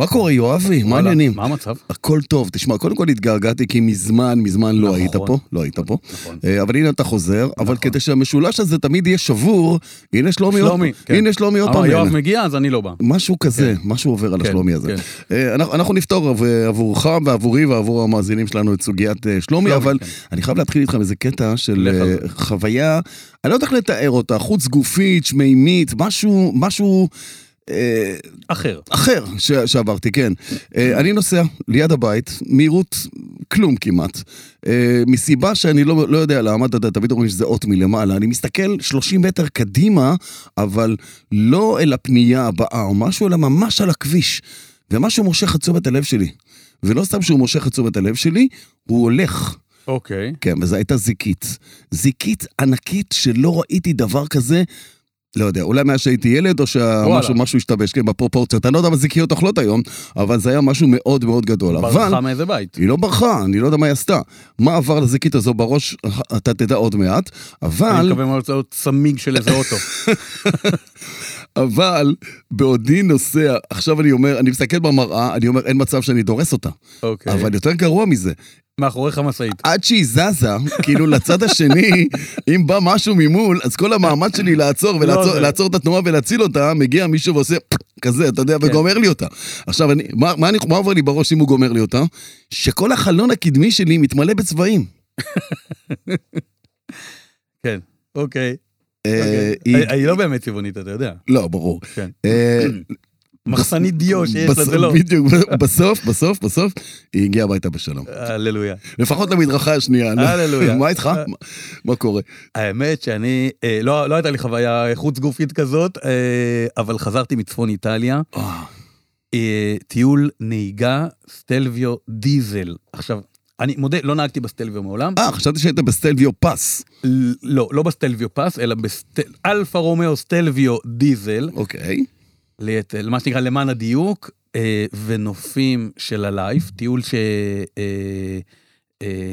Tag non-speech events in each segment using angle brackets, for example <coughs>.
מה קורה, יואבי? מה העניינים? מה המצב? הכל טוב. תשמע, קודם כל התגעגעתי כי מזמן, מזמן לא נכון. היית פה. לא היית פה. נכון. אה, אבל הנה אתה חוזר, אבל נכון. כדי שהמשולש הזה תמיד יהיה שבור, הנה שלומי עוד שלומי, כן. הנה שלומי עוד פעם. יואב הנה. מגיע, אז אני לא בא. משהו כזה, משהו עובר על כן, השלומי הזה. כן. אה, אנחנו נפתור עב- עבורך ועבורי ועבור המאזינים שלנו את סוגיית אה, שלומי, אבל כן. אני חייב להתחיל איתך איזה קטע של חוויה, אני לא יודע איך לתאר אותה, חוץ גופית, שמימית, משהו, משהו... אחר. אחר ש- שעברתי, כן. אה, אני נוסע ליד הבית, מהירות כלום כמעט, אה, מסיבה שאני לא, לא יודע למה, אתה יודע, תמיד אומרים שזה אות מלמעלה, אני מסתכל 30 מטר קדימה, אבל לא אל הפנייה הבאה או משהו, אלא ממש על הכביש. ומשהו מושך את תשומת הלב שלי. ולא סתם שהוא מושך את תשומת הלב שלי, הוא הולך. אוקיי. כן, וזו הייתה זיקית. זיקית ענקית שלא ראיתי דבר כזה. לא יודע, אולי מאז שהייתי ילד, או. שמשהו משהו השתבש, כן, בפרופורציות. אני לא יודע מה זיקיות אוכלות היום, אבל זה היה משהו מאוד מאוד גדול. אבל ברחה מאיזה בית. היא לא ברחה, אני לא יודע מה היא עשתה. מה עבר לזיקית הזו בראש, אתה תדע עוד מעט, אני אבל, מקווה מאוד עוד צמיג של איזה אוטו. <laughs> אבל, בעודי נוסע, עכשיו אני אומר, אני מסתכל במראה, אני אומר, אין מצב שאני דורס אותה. אוקיי. אבל יותר גרוע מזה, מאחוריך משאית. עד שהיא זזה, כאילו לצד השני, <laughs> אם בא משהו ממול, אז כל המאמץ שלי לעצור ולעצור זה. לעצור את התנועה ולהציל אותה, מגיע מישהו ועושה <clears throat> כזה, אתה יודע, וגומר לי אותה. עכשיו, אני, מה, מה, אני, מה עובר לי בראש אם הוא גומר לי אותה? שכל החלון הקדמי שלי מתמלא בצבעים. <laughs> כן. אוקיי. אה, אוקיי. היא- לא באמת צבעונית, אתה יודע. לא, ברור. כן. אה, מחסנית דיו שיש לה, זה לא. בדיוק, בסוף, בסוף, בסוף, היא הגיעה הביתה בשלום. הללויה. לפחות למדרכה השנייה. נו. הללויה. מה איתך? מה- מה קורה? האמת שאני, אה, לא לא הייתה לי חוויה חוץ גופית כזאת, אה, אבל חזרתי מצפון איטליה, אה, אה, טיול נהיגה סטלביו דיזל. עכשיו, אני מודה, לא נהגתי בסטלביו מעולם. אה, חשבתי שהיית בסטלביו pass. לא, לא בסטלביו pass, אלא באלפה רומאו סטלביו דיזל, אוקיי. ליאת- מה שנקרא למען הדיוק, אה, ונופים של ה life, טיול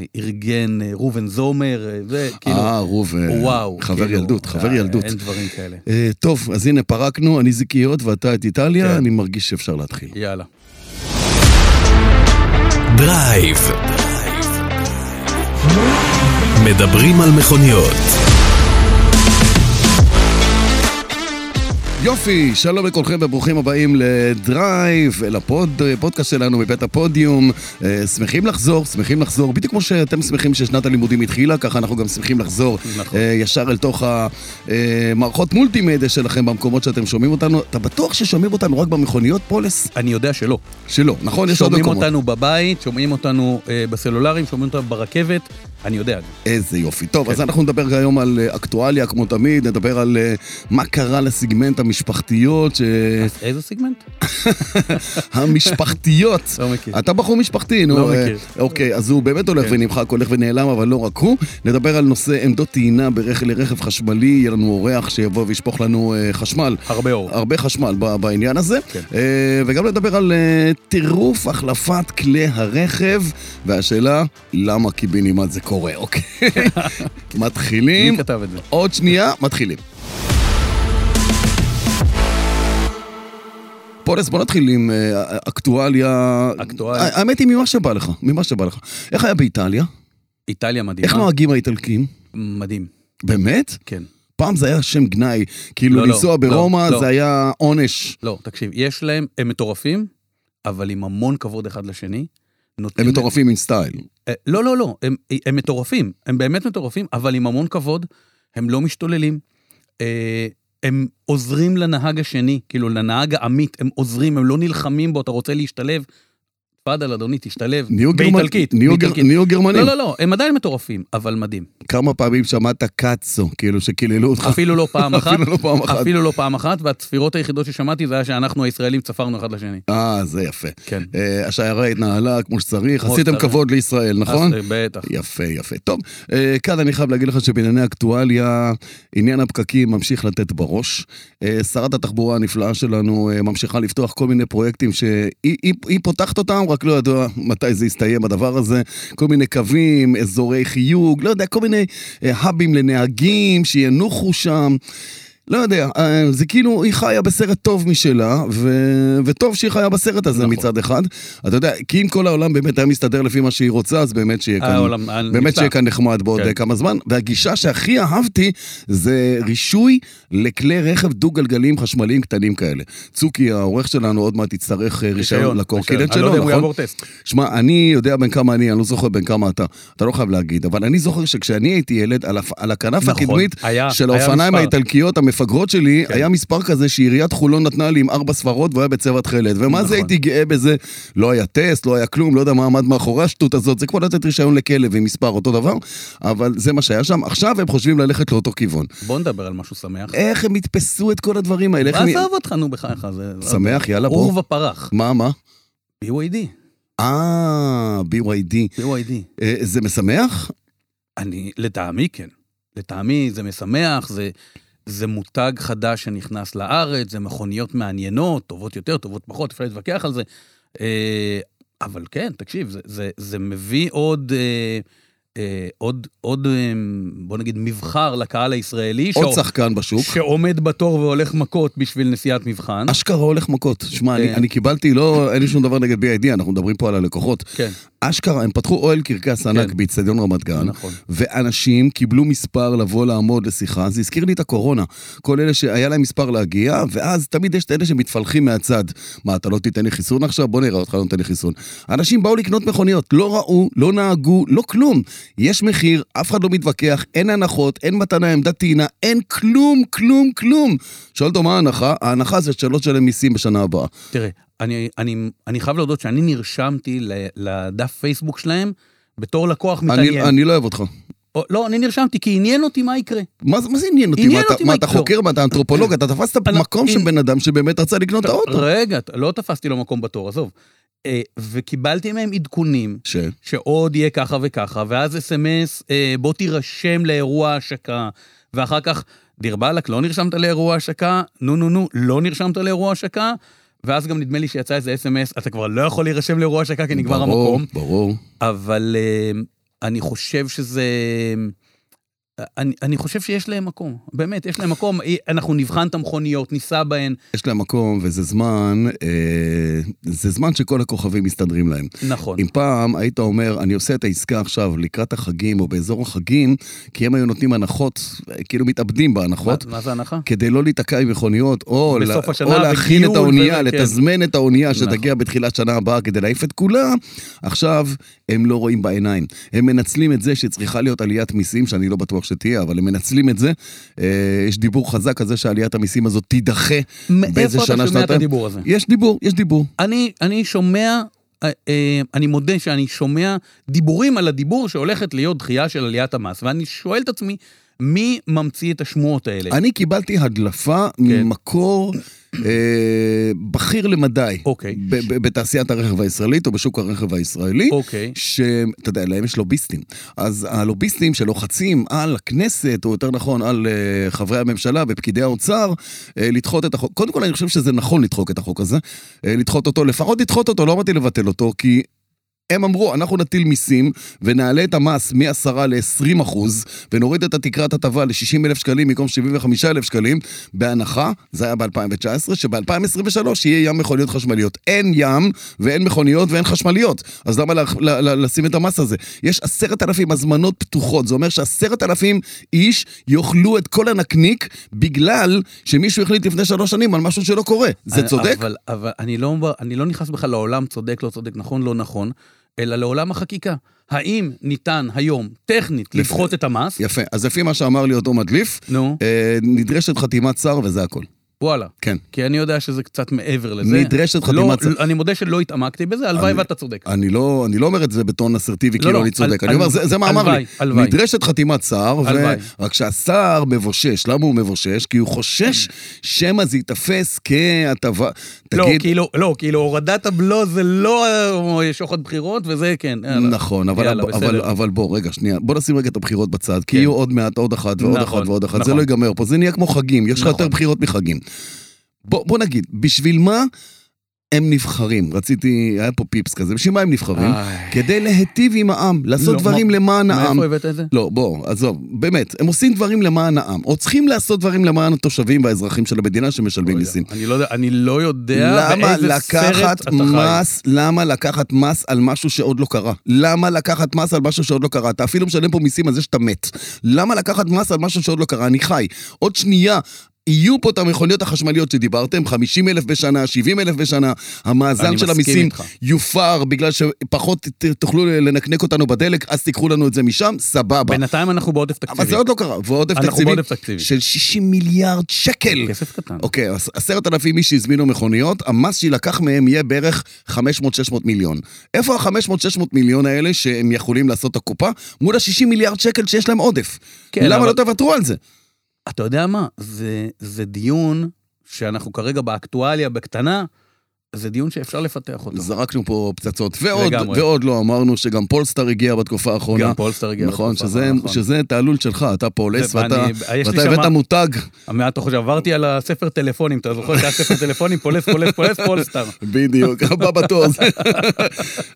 שארגן ראובן זומר, אה, זה כאילו, אה, ראובן. וואו. חבר כאילו, ילדות, חבר אה, ילדות. אין דברים כאלה. אה, טוב, אז הנה פרקנו, אני זיקיות ואתה את איטליה, כן. אני מרגיש שאפשר להתחיל. יאללה. דרייב. מדברים על מכוניות. יופי, שלום לכולכם וברוכים הבאים לדרייב, לפוד, פודקאסט שלנו מבית הפודיום. אה, שמחים לחזור, שמחים לחזור, בדיוק כמו שאתם שמחים ששנת הלימודים התחילה, ככה אנחנו גם שמחים לחזור נכון. אה, ישר אל תוך המערכות מולטימדיה שלכם במקומות שאתם שומעים אותנו. אתה בטוח ששומעים אותנו רק במכוניות פולס? אני יודע שלא. שלא, נכון? יש עוד שומעים מקומות. אותנו בבית, שומעים אותנו אה, בסלולרים, שומעים אותנו ברכבת, אני יודע. איזה יופי. טוב, כן. אז אנחנו נדבר היום על אה, אקטואליה, כמו תמיד, נדבר על אה, מה קרה לסגמנט המשפחתיות, ש... איזה סיגמנט? <laughs> המשפחתיות. לא מכיר. אתה בחור משפחתי, נו. לא אה, מכיר. אוקיי, אז הוא באמת הולך כן. ונמחק, הולך ונעלם, אבל לא רק הוא. נדבר על נושא עמדות טעינה לרכב חשמלי, יהיה לנו אורח שיבוא וישפוך לנו אה, חשמל. הרבה אור. הרבה חשמל בעניין הזה, כן. אה, וגם נדבר על טירוף החלפת כלי הרכב, והשאלה, למה קיבינימט זה קורה, אוקיי? <laughs> מתחילים, מי כתב את זה? עוד שנייה, מתחילים. פולס, בוא נתחיל עם אה, אקטואליה. אקטואליה. האמת היא, ממה שבא לך, ממה שבא לך. איך היה באיטליה? איטליה מדהימה. איך נוהגים האיטלקים? מדהים, באמת? כן. פעם זה היה שם גנאי, כאילו לא, לא, לנסוע לא, ברומא לא. זה היה עונש. לא, תקשיב, יש להם, הם מטורפים, אבל עם המון כבוד אחד לשני. הם מטורפים עם סטייל. אה, לא, לא, לא, הם, הם מטורפים, הם באמת מטורפים, אבל עם המון כבוד, הם לא משתוללים. אה, הם עוזרים לנהג השני, כאילו לנהג העמית, הם עוזרים, הם לא נלחמים בו, אתה רוצה להשתלב? תפאדל, אדוני, תשתלב. באיטלקית. נהיו גרמנים. לא, לא, לא, הם עדיין מטורפים, אבל מדהים. כמה פעמים שמעת קאצו, כאילו שקיללו אותך? אפילו לא פעם אחת, אפילו לא פעם אחת. אפילו לא פעם אחת, והצפירות היחידות ששמעתי זה היה שאנחנו הישראלים צפרנו אחד לשני. אה, זה יפה. כן. אה, השיירה התנהלה כמו שצריך, עשיתם. כבוד לישראל, נכון? בטח. יפה, יפה. טוב, אה, כאן אני חייב להגיד לך שבענייני אקטואליה, עניין הפקקים ממשיך לתת בראש. אה, שרת התחבורה הנפלאה שלנו ממשיכה לפתוח כל מיני פרויקטים שהיא היא, היא פותחת אותם, רק לא ידוע מתי זה יסתיים הדבר הזה. כל מיני קווים, אזורי חיוג, לא יודע, כל מיני אה, האבים לנהגים שינוחו שם. לא יודע, אה, זה כאילו, היא חיה בסרט טוב משלה, ו... וטוב שהיא חיה בסרט הזה נכון. מצד אחד. אתה יודע, כי אם כל העולם באמת היה מסתדר לפי מה שהיא רוצה, אז באמת שיהיה כאן... העולם היה באמת. שיהיה כאן נחמד בעוד כן. אה, כמה זמן. והגישה שהכי אהבתי זה רישוי לכלי רכב דו-גלגליים חשמליים קטנים כאלה. צוקי, העורך שלנו, עוד מעט יצטרך אה, רישיון לקורקינט אני לא שלו, יודע אם הוא נכון? יעבור טסט. שמע, אני יודע בין כמה אני, אני לא זוכר בין כמה אתה. אתה לא חייב להגיד, אבל אני זוכר שכשאני הייתי ילד, על. על הכנף נכון, הקדמית היה- של האופניים. האיטלקיות המפגרות שלי, כן. היה מספר כזה שעיריית חולון נתנה לי עם ארבע ספרות והוא היה בצבע תכלת. ומה נכון. זה הייתי גאה בזה? לא היה טסט, לא היה כלום, לא יודע מה עמד מאחורי השטות הזאת, זה כמו לתת רישיון לכלב עם מספר אותו דבר, אבל זה מה שהיה שם. עכשיו הם חושבים ללכת לאותו כיוון. בוא נדבר על משהו שמח. איך הם יתפסו את כל הדברים האלה? הם... עזוב אותך, נו, בחייך. זה- שמח, יאללה, בוא. עורבא פרח. מה, מה? BYD. אה, BYD. BYD. אה, זה משמח? אני, לטעמי כן. לטעמי זה משמח, זה, זה מותג חדש שנכנס לארץ, זה מכוניות מעניינות, טובות יותר, טובות פחות, אפשר להתווכח על זה. אה, אבל כן, תקשיב, זה, זה, זה מביא עוד, אה, אה, עוד, עוד, אה, בוא נגיד, מבחר לקהל הישראלי, עוד שחקן בשוק. שעומד בתור והולך מכות בשביל נסיעת מבחן. אשכרה הולך מכות. שמע, אני, כן. אני קיבלתי, לא, אין לי שום דבר נגד BID, אנחנו מדברים פה על הלקוחות. כן, אשכרה, הם פתחו אוהל קרקס ענק כן. באיצטדיון רמת גן, נכון. ואנשים קיבלו מספר לבוא לעמוד לשיחה, זה הזכיר לי את הקורונה. כל אלה שהיה להם מספר להגיע, ואז תמיד יש את אלה שמתפלחים מהצד. מה, אתה לא תיתן לי חיסון עכשיו? בוא נראה אותך לא נותן לי חיסון. אנשים באו לקנות מכוניות, לא ראו, לא נהגו, לא כלום. יש מחיר, אף אחד לא מתווכח, אין הנחות, אין מתנה, עמדת טעינה, אין כלום, כלום, כלום. שואל אותו מה ההנחה? ההנחה זה שלא תשלם מיסים בשנה הבאה. תראה, אני, אני, אני חייב להודות שאני נרשמתי לדף פייסבוק שלהם בתור לקוח מתעניין. אני, אני לא אוהב אותך. או, לא, אני נרשמתי כי עניין אותי מה יקרה. מה, זה- מה זה עניין אותי? עניין מה, אתה, אותי מה מה אתה. חוקר? מה אתה אנתרופולוג? אתה תפסת מקום של בן אדם שבאמת רצה לקנות את האוטו. רגע, לא תפסתי לו מקום בתור, עזוב. אה, וקיבלתי מהם עדכונים ש... שעוד יהיה ככה וככה, ואז אס.אם.אס, אה, בוא תירשם לאירוע השקה, ואחר כך, דיר באלק, לא נרשמת לאירוע השקה, נו נו נו, לא נרשמת לאירוע השקה, ואז גם נדמה לי שיצא איזה אס.אם.אס, אתה כבר לא יכול להירשם לאירוע השקה כי נגמר ברור, המקום. ברור. אבל אה, אני חושב שזה... אני, אני חושב שיש להם מקום, באמת, יש להם מקום. אנחנו נבחן את המכוניות, ניסע בהן, יש להם מקום, וזה זמן, אה, זה זמן שכל הכוכבים מסתדרים להם. נכון. אם פעם היית אומר, אני עושה את העסקה עכשיו לקראת החגים או באזור החגים, כי הם היו נותנים הנחות, כאילו מתאבדים בהנחות. מה, מה זה הנחה? כדי לא להיתקע עם מכוניות, או, לה- או להכין את האונייה, וזה, כן. לתזמן את האונייה נכון. שתגיע בתחילת שנה הבאה כדי להעיף את כולה, עכשיו הם לא רואים בעיניים. הם מנצלים את זה שצריכה להיות עליית מיסים, שאני לא בטוח שתהיה, אבל הם מנצלים את זה. אה, יש דיבור חזק על זה שעליית המיסים הזאת תידחה באיזה מאיפה אתה שנה, שומע את שנתיים. הדיבור הזה? יש דיבור, יש דיבור. אני, אני שומע, אה, אה, אני מודה שאני שומע דיבורים על הדיבור שהולכת להיות דחייה של עליית המס, ואני שואל את עצמי, מי ממציא את השמועות האלה? אני קיבלתי הדלפה כן. ממקור אה, בכיר למדי. אוקיי. ב- ב- בתעשיית הרכב הישראלית או בשוק הרכב הישראלי. אוקיי. שאתה יודע, להם יש לוביסטים. אז הלוביסטים שלוחצים על הכנסת, או יותר נכון, על אה, חברי הממשלה ופקידי האוצר, אה, לדחות את החוק. קודם כל, אני חושב שזה נכון לדחוק את החוק הזה. אה, לדחות אותו, לפחות לדחות אותו, לא אמרתי לבטל אותו, כי... הם אמרו, אנחנו נטיל מיסים ונעלה את המס מ-10 ל-20 אחוז ונוריד את התקרת הטבה ל-60 אלף שקלים במקום 75 אלף שקלים בהנחה, זה היה ב-2019, שב-2023 יהיה ים מכוניות חשמליות. אין ים ואין מכוניות ואין חשמליות, אז למה לשים את המס הזה? יש עשרת אלפים הזמנות פתוחות, זה אומר שעשרת אלפים איש יאכלו את כל הנקניק בגלל שמישהו החליט לפני שלוש שנים על משהו שלא קורה. זה צודק? אבל, אבל אני, לא, אני לא נכנס בכלל לעולם צודק, לא צודק, נכון, לא נכון, אלא לעולם החקיקה. האם ניתן היום, טכנית, לפ- לדחות את המס? יפה, אז לפי מה שאמר לי אותו מדליף, נו, אה, נדרשת חתימת שר וזה הכל. וואלה. כן. כי אני יודע שזה קצת מעבר לזה. נדרשת לא, חתימת שר. אני מודה שלא התעמקתי בזה, הלוואי ואתה צודק. אני לא, אני לא אומר את זה בטון אסרטיבי, לא, כאילו לא, אני צודק. על- אני אומר, זה, זה מה אמר לי. הלוואי. נדרשת חתימת שר, ו... רק שהשר מבושש. למה הוא מבושש? כי הוא חושש שמא זה ייתפס כהטבה. לא, תגיד, כאילו, לא, כאילו הורדת הבלו זה לא אה, שוחד בחירות, וזה כן. יאללה. נכון, אבל, יאללה, אבל. אבל בוא, רגע, שנייה, בוא נשים רגע את הבחירות בצד, כי כן. יהיו עוד מעט עוד אחת ועוד נכון, אחת ועוד אחת, זה נכון. לא ייגמר פה, זה נהיה כמו חגים, יש לך נכון. יותר בחירות מחגים. בוא, בוא נגיד, בשביל מה הם נבחרים? רציתי, היה פה פיפס כזה, בשביל מה הם נבחרים? איי. כדי להיטיב עם העם, לעשות לא, דברים מה- למען העם. מאיפה הבאת את זה? לא, בוא, עזוב, באמת, הם עושים דברים למען העם, או צריכים לעשות דברים למען התושבים והאזרחים של המדינה שמשלמים לא מיסים. אני לא יודע, אני לא יודע באיזה סרט אתה חי. מס, למה לקחת מס על משהו שעוד לא קרה? למה לקחת מס על משהו שעוד לא קרה? אתה אפילו משלם פה מיסים על זה שאתה מת. למה לקחת מס על משהו שעוד לא קרה? אני חי. עוד שנייה. יהיו פה את המכוניות החשמליות שדיברתם, 50 אלף בשנה, 70 אלף בשנה, המאזן של המיסים. יופר בגלל שפחות תוכלו לנקנק אותנו בדלק, אז תיקחו לנו את זה משם, סבבה. בינתיים אנחנו בעודף אבל תקציבי. זה עוד לא קרה, ועודף אנחנו תקציבי בעודף תקציבי. של 60 מיליארד שקל. כסף קטן. אוקיי, עשרת אלפים איש שהזמינו מכוניות, המס שיילקח מהם יהיה בערך 500-600 מיליון. איפה ה-500-600 מיליון האלה שהם יכולים לעשות את הקופה, מול ה-60 מיליארד שקל שיש להם עודף? כן, למה אבל- לא תוותרו על זה? אתה יודע מה? זה, זה דיון שאנחנו כרגע באקטואליה, בקטנה, זה דיון שאפשר לפתח אותו. זרקנו פה פצצות. ועוד, לגמרי. ועוד לא אמרנו שגם פולסטאר הגיע בתקופה האחרונה. גם פולסטר הגיע. נכון, בתקופה, שזה, נכון. שזה תעלול שלך, אתה פולס, ואתה, ואתה הבאת שמה- מותג, מה אתה חושב? עברתי על הספר טלפונים, אתה זוכר שהיה ספר טלפונים, פולס, פולס, פולס, פולסטאר. בדיוק, הבא בתור.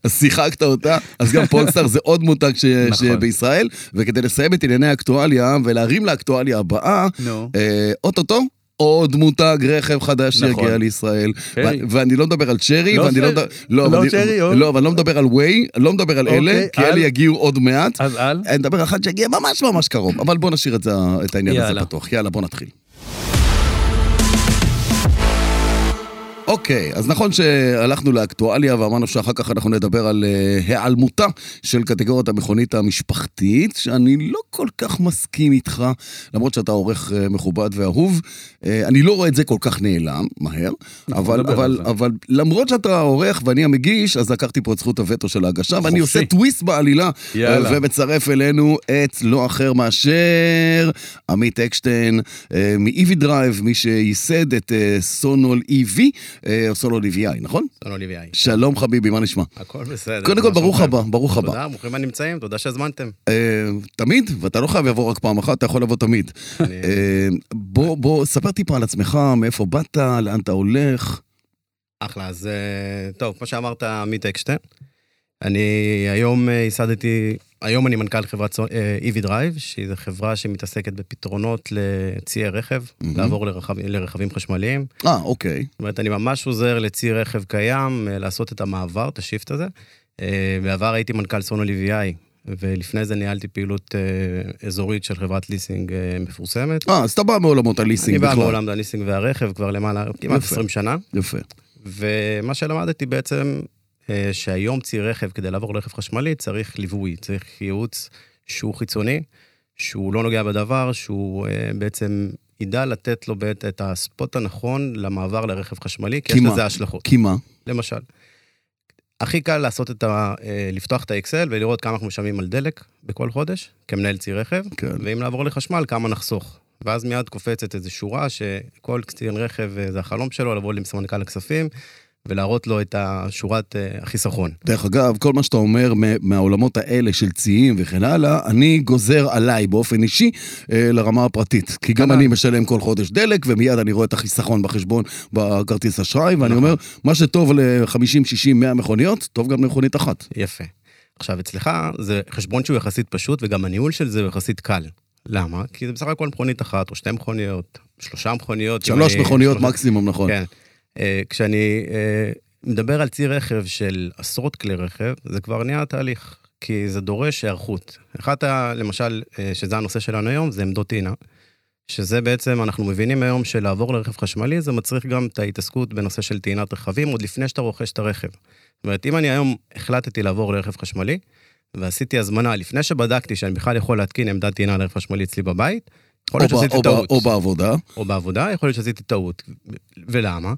אז שיחקת אותה, אז גם פולסטאר זה עוד מותג ש- נכון. שבישראל, וכדי לסיים את ענייני האקטואליה ולהרים לאקטואליה הבאה. אה, אוטוטו. עוד מותג רכב חדש נכון. שיגיע לישראל. צ'רי. ו- ואני לא מדבר על צ'רי, לא ואני לא צ'רי. מדבר... לא, לא ואני- צ'רי, או- לא, ואני לא מדבר על ווי, אני לא מדבר על אוקיי, אלה, כי על- אלה יגיעו עוד מעט. אז על? אני מדבר על אחד שיגיע ממש ממש קרוב, אבל בוא נשאיר את, זה, את העניין הזה יאללה. פתוח. יאללה, בוא נתחיל. אוקיי, אז נכון שהלכנו לאקטואליה ואמרנו שאחר כך אנחנו נדבר על אה, היעלמותה של קטגוריית המכונית המשפחתית, שאני לא כל כך מסכים איתך, למרות שאתה עורך אה, מכובד ואהוב. אה, אני לא רואה את זה כל כך נעלם, מהר, אבל, נדבר אבל, על זה. אבל למרות שאתה עורך ואני המגיש, אז לקחתי פה את זכות הווטו של ההגשה, ואני. עושה טוויסט בעלילה. אה, ומצרף אלינו את לא אחר מאשר עמית אקשטיין אה, מ EV Drive, מי שייסד את אה, סונול EV, אה, סונול EVI, נכון? סונול EVI. שלום חביבי, מה נשמע? הכל בסדר. קודם כל, ברוך? הבא, ברוך הבא. תודה, ברוכים הנמצאים, תודה שהזמנתם. אה, תמיד, ואתה לא חייב לבוא רק פעם אחת, אתה יכול לבוא תמיד. אה, בוא, בוא, ספר טיפה על עצמך, מאיפה באת, לאן אתה הולך. אחלה, אז אה, טוב, כמו שאמרת, עמית אקשטיין. אני היום אה, ייסדתי, היום אני מנכ"ל חברת EV Drive, שהיא חברה שמתעסקת בפתרונות לציי רכב, מהמם. לעבור לרכב, לרכבים חשמליים. אה, אוקיי. זאת אומרת, אני ממש עוזר לצי רכב קיים אה, לעשות את המעבר, את השיפט הזה. אה, בעבר הייתי מנכ"ל סונו ליביאי, ולפני זה ניהלתי פעילות אה, אזורית של חברת ליסינג אה, מפורסמת. אה, אז אתה בא מעולמות הליסינג אני בא בכלל. מעולם הליסינג והרכב כבר למעלה, כמעט יפה. 20 שנה, יפה. ומה שלמדתי בעצם, שהיום צי רכב, כדי לעבור לרכב חשמלי, צריך ליווי, צריך ייעוץ שהוא חיצוני, שהוא לא נוגע בדבר, שהוא אה, בעצם ידע לתת לו בעת את הספוט הנכון למעבר לרכב חשמלי, כי יש? לזה השלכות. כי מה? למשל, הכי קל לעשות את ה... אה, לפתוח את האקסל ולראות כמה אנחנו משלמים על דלק בכל חודש, כמנהל צי רכב, כן. ואם לעבור לחשמל, כמה נחסוך. ואז מיד קופצת איזו שורה שכל קצין רכב, אה, זה החלום שלו, לבוא לסמנכ"ל הכספים ולהראות לו את השורת אה, החיסכון. דרך אגב, כל מה שאתה אומר מהעולמות האלה של ציים וכן הלאה, אני גוזר עליי באופן אישי אה, לרמה הפרטית. כי גם כנ"ל. אני משלם כל חודש דלק, ומיד אני רואה את החיסכון בחשבון בכרטיס אשראי, ואני נכון. אומר, מה שטוב ל-50, 60, 100 מכוניות, טוב גם למכונית אחת. יפה. עכשיו, אצלך זה חשבון שהוא יחסית פשוט, וגם הניהול של זה הוא יחסית קל. למה? כי זה בסך הכל מכונית אחת, או שתי מכוניות, שלושה מכוניות. שלוש מכוניות מקסימום, נכון. כן. אה, כשאני אה, מדבר על צי רכב של עשרות כלי רכב, זה כבר נהיה תהליך, כי זה דורש היערכות. אחת, למשל, אה, שזה הנושא שלנו היום, זה עמדות טעינה. שזה בעצם, אנחנו מבינים היום שלעבור לרכב חשמלי, זה מצריך גם את ההתעסקות בנושא של טעינת רכבים, עוד לפני שאתה רוכש את הרכב. זאת אומרת, אם אני היום החלטתי לעבור לרכב חשמלי, ועשיתי הזמנה לפני שבדקתי שאני בכלל יכול להתקין עמדת טעינה לרכב חשמלי אצלי בבית, יכול להיות שעשיתי או טעות. או בעבודה. או בעבודה, יכול להיות שעשיתי טעות. ולמה?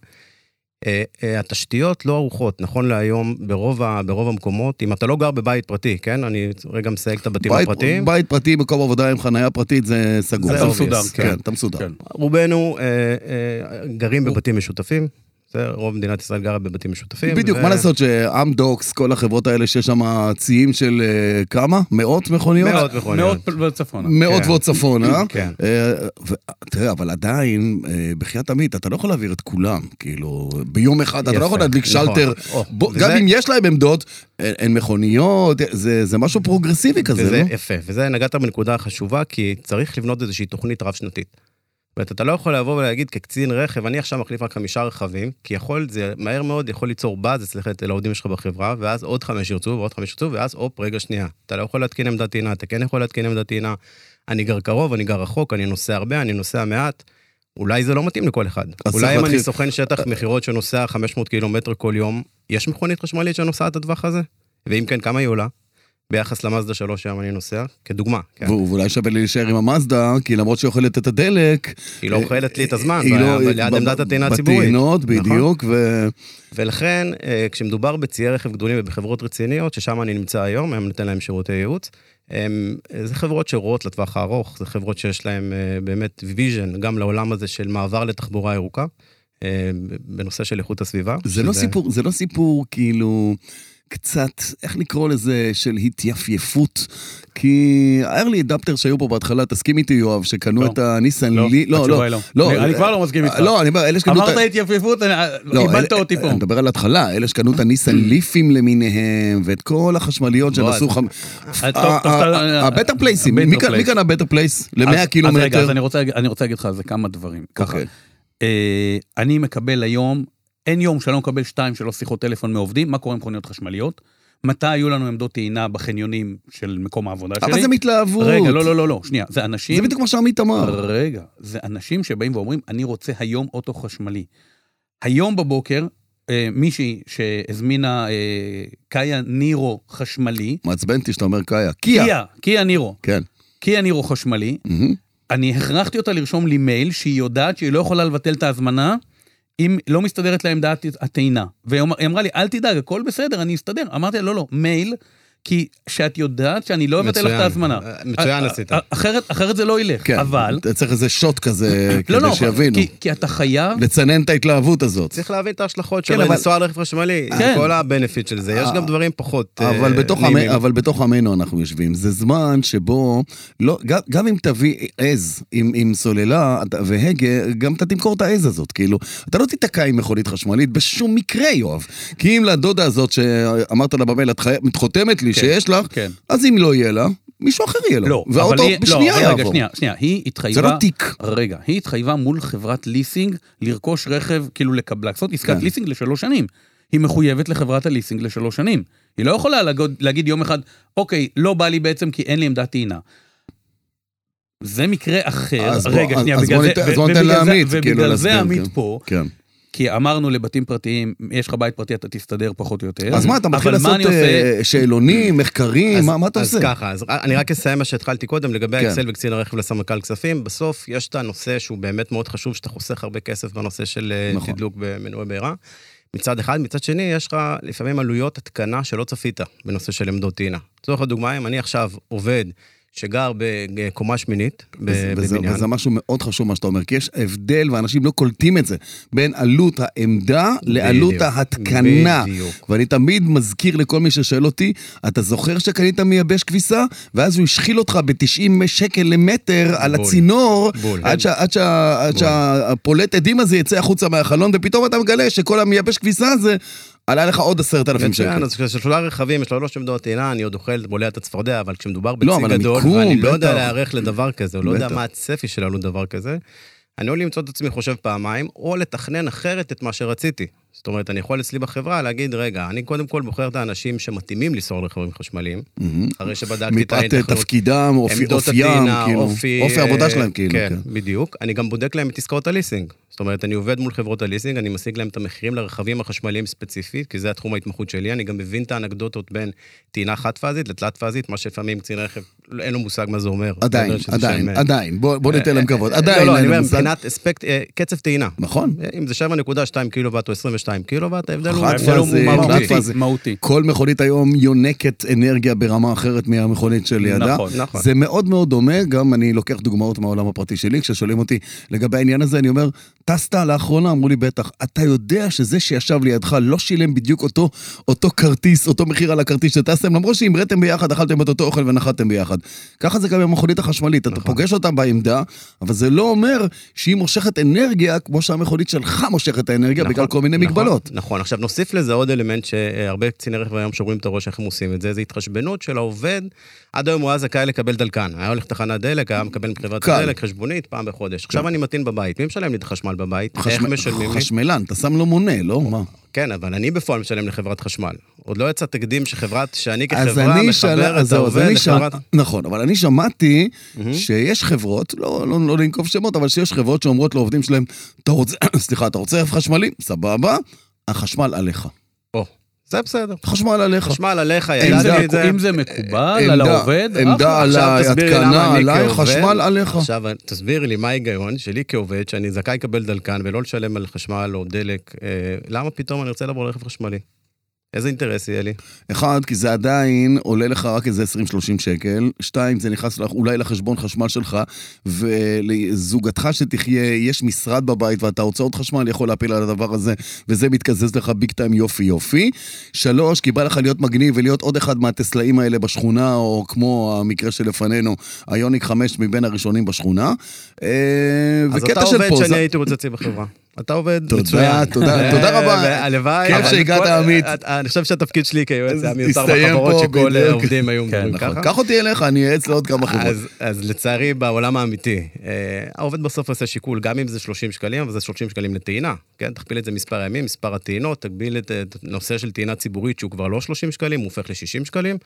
אה, אה, התשתיות לא ערוכות, נכון להיום, ברוב, ה, ברוב המקומות, אם אתה לא גר בבית פרטי, כן? אני רגע מסייג את הבתים בית- הפרטיים. בית פרטי, מקום עבודה עם חנייה פרטית, זה סגור. זה אתה מסודר, כן, כן. אתה מסודר. כן. רובנו אה, אה, גרים בבתים משותפים? רוב מדינת ישראל גרה בבתים משותפים. בדיוק, ו- מה לעשות שאמדוקס, כל החברות האלה שיש שם ציים של אה, כמה? מאות מכוניות? מאות מכוניות. מאות בצפונה. מאות כן. ועוד צפונה. כן. ו- תראה, אבל עדיין, אה, בחייאת עמית, אתה לא יכול להעביר את כולם. כאילו, ביום אחד אתה לא יכול להדליק נכון. שלטר. או, בוא- וזה- גם אם יש להם עמדות, אין אין מכוניות, זה זה משהו פרוגרסיבי כזה, וזה לא? יפה, וזה נגעת בנקודה חשובה, כי צריך לבנות איזושהי תוכנית רב-שנתית. זאת אומרת, אתה לא יכול לבוא ולהגיד כקצין רכב, אני עכשיו מחליף רק חמישה רכבים, כי יכול, זה מהר מאוד יכול ליצור באז אצלך אצל העובדים שלך בחברה, ואז עוד חמש ירצו ועוד חמש ירצו, ואז הופ, רגע שנייה. אתה לא יכול להתקין עמדת טעינה, אתה כן יכול להתקין עמדת טעינה. אני גר קרוב, אני גר רחוק, אני נוסע הרבה, אני נוסע מעט. אולי זה לא מתאים לכל אחד. אולי אם אני להתחיל- סוכן שטח מכירות שנוסע 500 קילומטר כל יום, יש מכונית חשמלית שנוסעת הטווח הזה? ואם כן, כמה היא עולה? ביחס למאזדה 3 שהיום אני נוסע, כדוגמה. כן. ואולי שווה לי להישאר עם המאזדה, כי למרות שהיא אוכלת את הדלק... היא לא אוכלת לי את הזמן, היא לא- ליד עמדת הטעינה הציבורית. בטעינות, נכון. בדיוק, ו... ולכן, אה, כשמדובר בציי רכב גדולים ובחברות רציניות, ששם אני נמצא היום, היום נותן להם שירותי ייעוץ, הם, אה, זה חברות שרואות לטווח הארוך, זה חברות שיש להן אה, באמת vision גם לעולם הזה של מעבר לתחבורה ירוקה, אה, בנושא של איכות הסביבה. זה לא שזה- סיפור, זה לא סיפור כאילו קצת, איך לקרוא לזה, של התייפייפות. כי ה early adopter שהיו פה בהתחלה, תסכים איתי יואב, שקנו לא. את הניסן לא, לי, לא, לא, היא לא. אני- אני כבר לא מסכים איתך. לא, אני אומר, אלה שקנו את אמרת. התייפייפות, לא, איבדת אותי פה. אני מדבר על ההתחלה, אלה שקנו את הניסן <clears throat> ליפים למיניהם, ואת כל החשמליות אז- חמ... ה-Better Placeים, מי קנה- Better Place? אז- ל-100 אז רגע, קילומטר? אז אני רוצה אני רוצה להגיד לך על זה כמה דברים. ככה, אוקיי. אה, אני מקבל היום, אין יום שאני לא מקבל שתיים שלוש שיחות טלפון מעובדים, מה קורה עם מכוניות חשמליות? מתי היו לנו עמדות טעינה בחניונים של מקום העבודה שלי? אבל זה מתלהבות. רגע, לא, לא, לא, לא, שנייה, זה אנשים... זה בדיוק מה שעמית אמר. רגע, זה אנשים שבאים ואומרים, אני רוצה היום אוטו חשמלי. היום בבוקר, אה, מישהי שהזמינה אה, קאיה נירו חשמלי, מעצבן אותי שאתה אומר קאיה. קיה. קיה, קיה נירו, כן. קיה נירו חשמלי, מהמם. אני הכרחתי אותה לרשום לי מייל שהיא יודעת שהיא לא יכולה לבטל את ההזמנה אם לא מסתדרת לעמדת הטעינה. והיא אמר- היא אמרה לי, אל תדאג, הכל בסדר, אני אסתדר. אמרתי לה, לא, לא, מייל, כי שאת יודעת שאני לא אבטל לך את. ההזמנה. אה, מצוין אה, עשית. אה, אחרת, אחרת זה לא ילך, כן. אבל... אתה צריך איזה שוט כזה, לא, לא, כדי שיבינו. כי, כי אתה חייב... לצנן את ההתלהבות הזאת. צריך להבין את ההשלכות כן, של לנסוע על רכב חשמלי, כן. כל הבנפיט של זה, יש גם דברים פחות אבל בתוך, נעימים. עמי, אבל בתוך עמנו אנחנו יושבים. זה זמן שבו, לא, גם, גם אם תביא עז עם, עם סוללה והגה, גם אתה תמכור את העז הזאת. כאילו, אתה לא תיתקע עם מכונית חשמלית בשום מקרה, יואב. כי אם לדודה הזאת שאמרת לה במייל, את. חותמת לי שיש לך, כן. אז אם לא יהיה לה, מישהו אחר יהיה לו. לא, והאוטו אבל היא... בשנייה לא, יעבור. רגע, שנייה, שנייה. היא התחייבה... זה לא תיק. רגע, היא התחייבה מול חברת ליסינג לרכוש רכב, כאילו לקבלה, לעשות עסקת כן. ליסינג לשלוש שנים. היא מחויבת לחברת הליסינג לשלוש שנים. היא לא יכולה להגיד, להגיד יום אחד, אוקיי, לא בא לי בעצם כי אין לי עמדת טעינה. זה מקרה אחר, בוא- רגע, אז- שנייה, אז בגלל בוא זה, ניתן- אז בוא ניתן לעמית, כאילו, ובגלל זה להסביר, עמית כן. פה, כן. כי אמרנו לבתים פרטיים, יש לך בית פרטי, אתה תסתדר פחות או יותר. אז מה, אתה מתחיל לעשות אני עושה? אה, שאלונים, מחקרים, אז- מה מה אתה אז עושה? ככה, אז אני רק אסיים מה שהתחלתי קודם, לגבי כן. האקסל וקצין הרכב לסמנכ"ל כספים. בסוף יש את הנושא שהוא באמת מאוד חשוב, שאתה חוסך הרבה כסף בנושא של אה, נכון. תדלוק במנועי בעירה. מצד אחד, מצד שני, יש לך לפעמים עלויות התקנה שלא צפית בנושא של עמדות טעינה. לצורך הדוגמה, אם אני עכשיו עובד שגר בקומה שמינית, ב- וזה, בבניין, וזה משהו מאוד חשוב מה שאתה אומר, כי יש הבדל, ואנשים לא קולטים את זה, בין עלות העמדה לעלות בדיוק, ההתקנה. בדיוק. ואני תמיד מזכיר לכל מי ששואל אותי, אתה זוכר שקנית מייבש כביסה, ואז הוא השחיל אותך ב-90 שקל למטר על בול. הצינור, בול. עד, שה, עד, שה, עד. שהפולט עדים הזה יצא החוצה מהחלון, ופתאום אתה מגלה שכל המייבש כביסה הזה, עלה לך עוד עשרת אלפים שקל. מצוין, אז כששלושה רכבים, יש שלוש עמדות טעינה, אני עוד אוכל, בולע את הצפרדע, אבל כשמדובר לא, בצי גדול, ואני לא יודע. להיערך לדבר כזה, או לא יודע. מה הצפי של עלות דבר כזה, אני יכול למצוא את עצמי חושב פעמיים, או לתכנן אחרת את מה שרציתי. זאת אומרת, אני יכול אצלי בחברה להגיד, רגע, אני קודם כל בוחר את האנשים שמתאימים לנסוע על רכבים חשמליים. אחרי שבדקתי את מפאת ההתכנות. תפקידם, אופיים, כאילו, אופי... העבודה אה, שלהם, כאילו. כן, כן. בדיוק. אני גם בודק להם את עסקאות הליסינג. זאת אומרת, אני עובד מול חברות הליסינג, אני משיג להם את המחירים לרכבים החשמליים ספציפית, כי זה התחום ההתמחות שלי. אני גם מבין את האנקדוטות בין טעינה חד-פאזית לתלת-פאזית, מה שלפעמים קצין רכב, אין לו מושג מה זה אומר. עדיין, עדיין, שם, עדיין, בוא בוא ניתן להם כבוד, אה, עדיין לא, לא, אין אני אומר, להם מושג. מבחינת אספקט, אה, קצב טעינה. נכון. אם זה 7.2 קילוואט או 22 קילוואט, ההבדל הוא... מהותי. כל מכונית היום יונקת אנרגיה ברמה אחרת מהמכונית שלידה. נכון, נכון. זה מאוד מאוד דומה, גם אני לוקח דוגמאות מהעולם הפרטי שלי, כששואלים אותי לגבי העניין הזה, אני אומר, טסת לאחרונה? אמרו לי, בטח. אתה יודע שזה שישב לידך לא שילם בדיוק אותו, אותו כרטיס, אותו מחיר על הכרטיס שטסתם, למרות שהמראתם ביחד, אכלתם את אותו אוכל ונחתתם ביחד. ככה זה גם עם המכונית החשמלית, אתה נכון. פוגש אותה בעמדה, אבל זה לא אומר שהיא מושכת אנרגיה כמו שהמכונית שלך מושכת האנרגיה בגלל כל מיני נכון, מגבלות. נכון, עכשיו נוסיף לזה עוד אלמנט שהרבה קציני רכב היום שוברים את הראש איך הם עושים את זה, זה התחשבנות של העובד. עד היום הוא היה זכאי לקבל דלקן, היה הולך לתחנת דלק, היה מקבל מחברת קל. הדלק, חשבונית, פעם בחודש. עכשיו אני מתאים בבית, מי משלם לי את החשמל בבית? איך חשמל- משלמים לי? חשמלן, אתה שם לו מונה, לא? מה? כן, אבל אני בפועל משלם לחברת חשמל. עוד לא יצא תקדים שחברת, שאני אז כחברה מחבר אז את העובד לחברת... נכון, אבל אני שמעתי מהמם. שיש חברות, לא, לא, לא לנקוב שמות, אבל שיש חברות שאומרות לעובדים שלהם, אתה רוצה, <coughs> סליחה, אתה רוצה חשמלי? סבבה, החשמל עליך. או, זה בסדר. החשמל עליך. חשמל עליך, ידעתי את זה. אם זה מקובל על העובד, עמדה. על תסביר ההתקנה עליי, חשמל עליך. עכשיו תסבירי לי מה ההיגיון שלי כעובד, שאני זכאי לקבל דלקן ולא לשלם על חשמל או דלק, אה, למה פתאום אני רוצה לעבור לרכב חשמלי? איזה אינטרס יהיה לי? אחד, כי זה עדיין עולה לך רק איזה 20-30 שקל. שתיים, זה נכנס לך אולי לחשבון חשמל שלך, ולזוגתך שתחיה, יש משרד בבית ואתה הוצאות חשמל יכול להפיל על הדבר הזה, וזה מתקזז לך ביג טיים יופי יופי. שלוש, כי בא לך להיות מגניב ולהיות עוד אחד מהטסלאים האלה בשכונה, או כמו המקרה שלפנינו, היוניק 5 מבין הראשונים בשכונה. אה, אז אתה עובד שאני הייתי רוצה אצלי בחברה. אתה עובד תודה, מצוין. תודה, <laughs> תודה רבה. והלוואי. כיף שהגעת, עמית. אני חושב שהתפקיד שלי כיועץ היה מיותר בחברות שכל. העובדים היו מדברים נכון, ככה. קח אותי אליך, אני אעץ לעוד כמה חברות. אז, לצערי, בעולם האמיתי, אה, העובד בסוף עושה שיקול, גם אם זה 30 שקלים, אבל זה 30 שקלים לטעינה, כן? תכפיל את זה מספר ימים, מספר הטעינות, תגביל את הנושא של טעינה ציבורית, שהוא כבר לא 30 שקלים, הוא הופך ל-60 שקלים.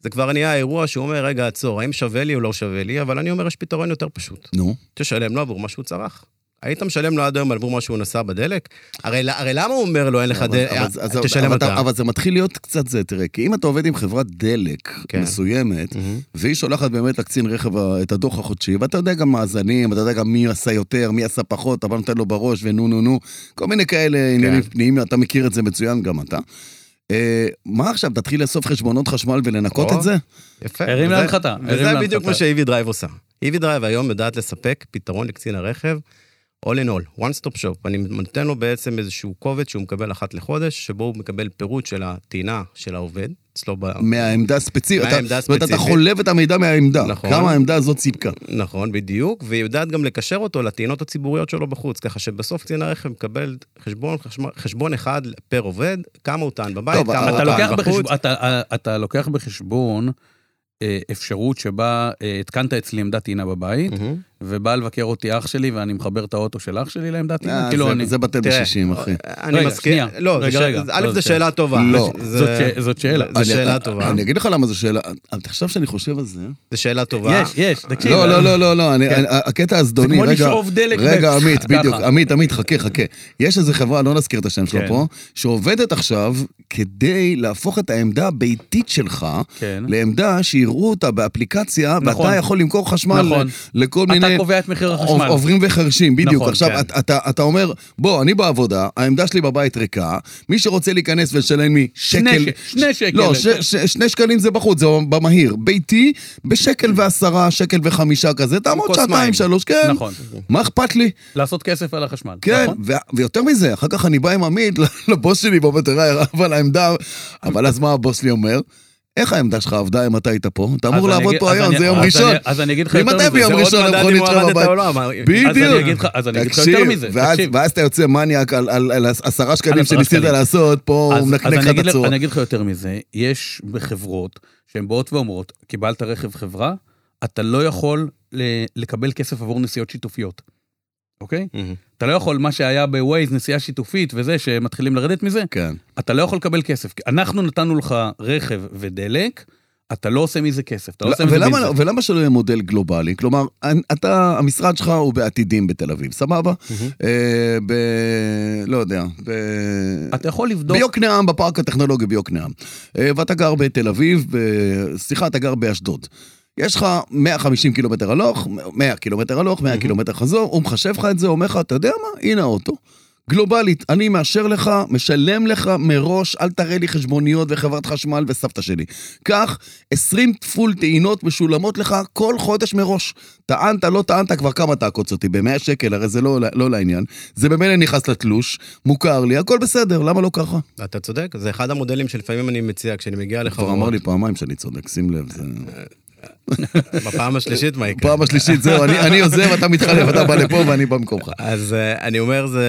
זה כבר נהיה אירוע שהוא אומר, רגע, עצור, האם שווה לי או לא שווה לי? אבל אני אומר, יש פתרון יותר פשוט. נו. תשלם לו עבור מה שהוא צרך. היית משלם לו עד היום עבור מה שהוא נסע בדלק? הרי, הרי למה הוא אומר לו, אין לך דלק, אבל זה- אז- תשלם אבל אתה. אבל זה מתחיל להיות קצת זה, תראה, כי אם אתה עובד עם חברת דלק כן. מסוימת, מהמם. והיא שולחת באמת לקצין רכב את הדוח החודשי, ואתה יודע גם מאזנים, אתה יודע גם מי עשה יותר, מי עשה פחות, אתה נותן לו בראש ונו נו נו, כל מיני כאלה כן. עניינים פנימיים, אתה מכיר את זה מצוין, גם אתה. אה, מה עכשיו, תתחיל לאסוף חשבונות חשמל ולנקות או. את זה? יפה. הרים להנחתה, וזה להנחתה. בדיוק מה ש EV Drive עושה. EV Drive היום יודעת לספק פתרון לקצין הרכב, all in all, one stop shop. אני נותן לו בעצם איזשהו קובץ שהוא מקבל אחת לחודש, שבו הוא מקבל פירוט של הטעינה של העובד, אצלו ב... מהעמדה הספציפית. מהעמדה זאת אומרת, אתה הספציפית. חולב את המידע מהעמדה. נכון. כמה העמדה הזאת סיפקה. נכון, בדיוק, והיא יודעת גם לקשר אותו לטעינות הציבוריות שלו בחוץ, ככה שבסוף קצין הרכב מקבל חשבון, חשבון אחד per עובד, כמה הוא טען בבית, טוב, כמה הוא טען בחוץ. בחשבון, אתה, אתה לוקח בחשבון אה, אפשרות שבה אה, התקנת אצלי עמדת טעינה בבית, מהמם. ובא לבקר אותי אח שלי ואני מחבר את האוטו של אח שלי לעמדת טעינה. אה, כאילו זה- אני... זה בטל בשישים, אחי. אני מסכים. לא, זה רגע, רגע. א', זו זה- שאלה טובה. לא. זה- זאת שאלה. זו שאלה טובה. אני אגיד לך למה זו שאלה, אבל עכשיו שאני חושב על זה... זו שאלה טובה. יש, יש, תקשיב. לא, אה, לא, לא, לא, לא, אני- כן. אני- הקטע הזדוני, כמו רגע, לשאוב דלק רגע, עמית. בדיוק, עמית, עמית, חכה, חכה. יש איזו חברה, לא נזכיר את השם שלה כן. פה, שעובדת עכשיו כדי להפוך את העמדה הביתית שלך כן. לעמדה שיראו אותה באפליקציה, נכון. ואתה יכול למכור חשמל נכון. לכל מיני... אתה קובע את מחיר החשמל. עוברים וחרשים, בדיוק. נכון, עכשיו, כן. אתה- אתה- אתה אומר, בוא, אני בעבודה, העמדה שלי בבית ריקה, מי שרוצה להיכנס ולשלם לי שני שקל... ש- שני שקל. לא, ש- ש- שני שקלים זה בחוץ, זה במהיר. ביתי, בשקל ועשרה, שקל וחמישה כזה, תעמוד שעתיים. שלוש, כן. נכון. מה אכפת לי? לעשות כסף על החשמל. כן, נכון? ו- ויותר מזה, אחר כך אני בא עם עמית <laughs> לבוס שלי ואומר, תראה, אבל העמדה... אבל אז מה הבוס שלי אומר? איך העמדה שלך עבדה אם אתה היית פה? אתה אמור לעבוד פה היום, זה יום ראשון. אז אני אגיד לך יותר מזה. זה עוד מדד אם בבית. או לא, אמר- בדיוק. אז אני אגיד לך- יותר מזה. תקשיב. ואז אתה יוצא מניאק על, עשרה שקלים שניסית. לעשות, פה הוא מנקנק לך את הצורה. אני אגיד לך יותר מזה, יש בחברות שהן באות ואומרות, קיבלת רכב חברה, אתה לא יכול לקבל כסף עבור נסיעות שיתופיות, אוקיי? מהמם. אתה לא יכול, מה שהיה בווייז, נסיעה שיתופית וזה, שמתחילים לרדת מזה, כן. אתה לא יכול לקבל כסף. אנחנו נתנו לך רכב ודלק, אתה לא עושה מזה כסף, אתה לא עושה מזה ולמה, ביזנס. ולמה שלא יהיה מודל גלובלי? כלומר, אתה, המשרד שלך הוא בעתידים בתל אביב, סבבה? אה, ב... לא יודע, ב... אתה יכול לבדוק, ביוקנעם, בפארק הטכנולוגי ביוקנעם. אה, ואתה גר בתל אביב, ב... סליחה, אתה גר באשדוד. יש לך 150 קילומטר הלוך, 100 קילומטר הלוך, 100 קילומטר חזור, הוא מחשב לך את זה, אומר לך, אתה יודע מה? הנה האוטו. גלובלית, אני מאשר לך, משלם לך מראש, אל תראה לי חשבוניות וחברת חשמל וסבתא שלי. קח 20 פול טעינות משולמות לך כל חודש מראש. טענת, לא טענת, כבר כמה תעקוץ אותי? ב-100 שקל, הרי זה לא, לא לעניין. זה במילא נכנס לתלוש, מוכר לי, הכל בסדר, למה לא ככה? אתה צודק, זה אחד המודלים שלפעמים אני מציע כשאני מגיע כבר לחברות. אמר לי פעמיים שאני צודק, שים לב, זה... בפעם השלישית מה יקרה? פעם השלישית, זהו, אני, אני עוזב, אתה מתחלף, אתה בא לפה ואני בא במקומך. אז אה, אני אומר, זה...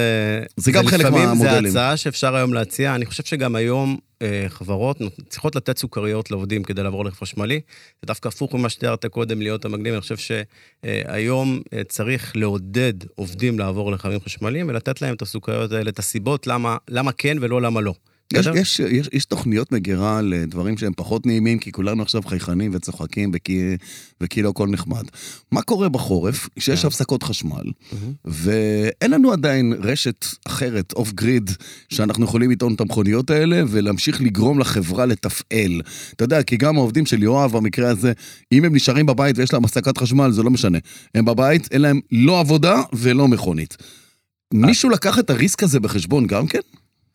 זה גם חלק לפעמים מהמודלים. זה הצעה שאפשר היום להציע. אני חושב שגם היום אה, חברות צריכות לתת סוכריות לעובדים כדי לעבור לרכב חשמלי. זה דווקא הפוך ממה שתיארת קודם, להיות המקדים. אני חושב שהיום אה, צריך לעודד עובדים לעבור לרכבים חשמליים ולתת להם את הסוכריות האלה, את הסיבות למה, למה כן ולא למה לא. יש? יש, יש, יש תוכניות מגירה לדברים שהם פחות נעימים, כי כולנו עכשיו חייכנים וצוחקים וכי, וכאילו הכל נחמד. מה קורה בחורף, כשיש כן. הפסקות חשמל, ואין לנו עדיין רשת אחרת, אוף גריד, שאנחנו יכולים לטעון את המכוניות האלה, ולהמשיך לגרום לחברה לתפעל. אתה יודע, כי גם העובדים של יואב, במקרה הזה, אם הם נשארים בבית ויש להם הפסקת חשמל, זה לא משנה. הם בבית, אין להם לא עבודה ולא מכונית. מישהו לקח את הריסק הזה בחשבון גם כן?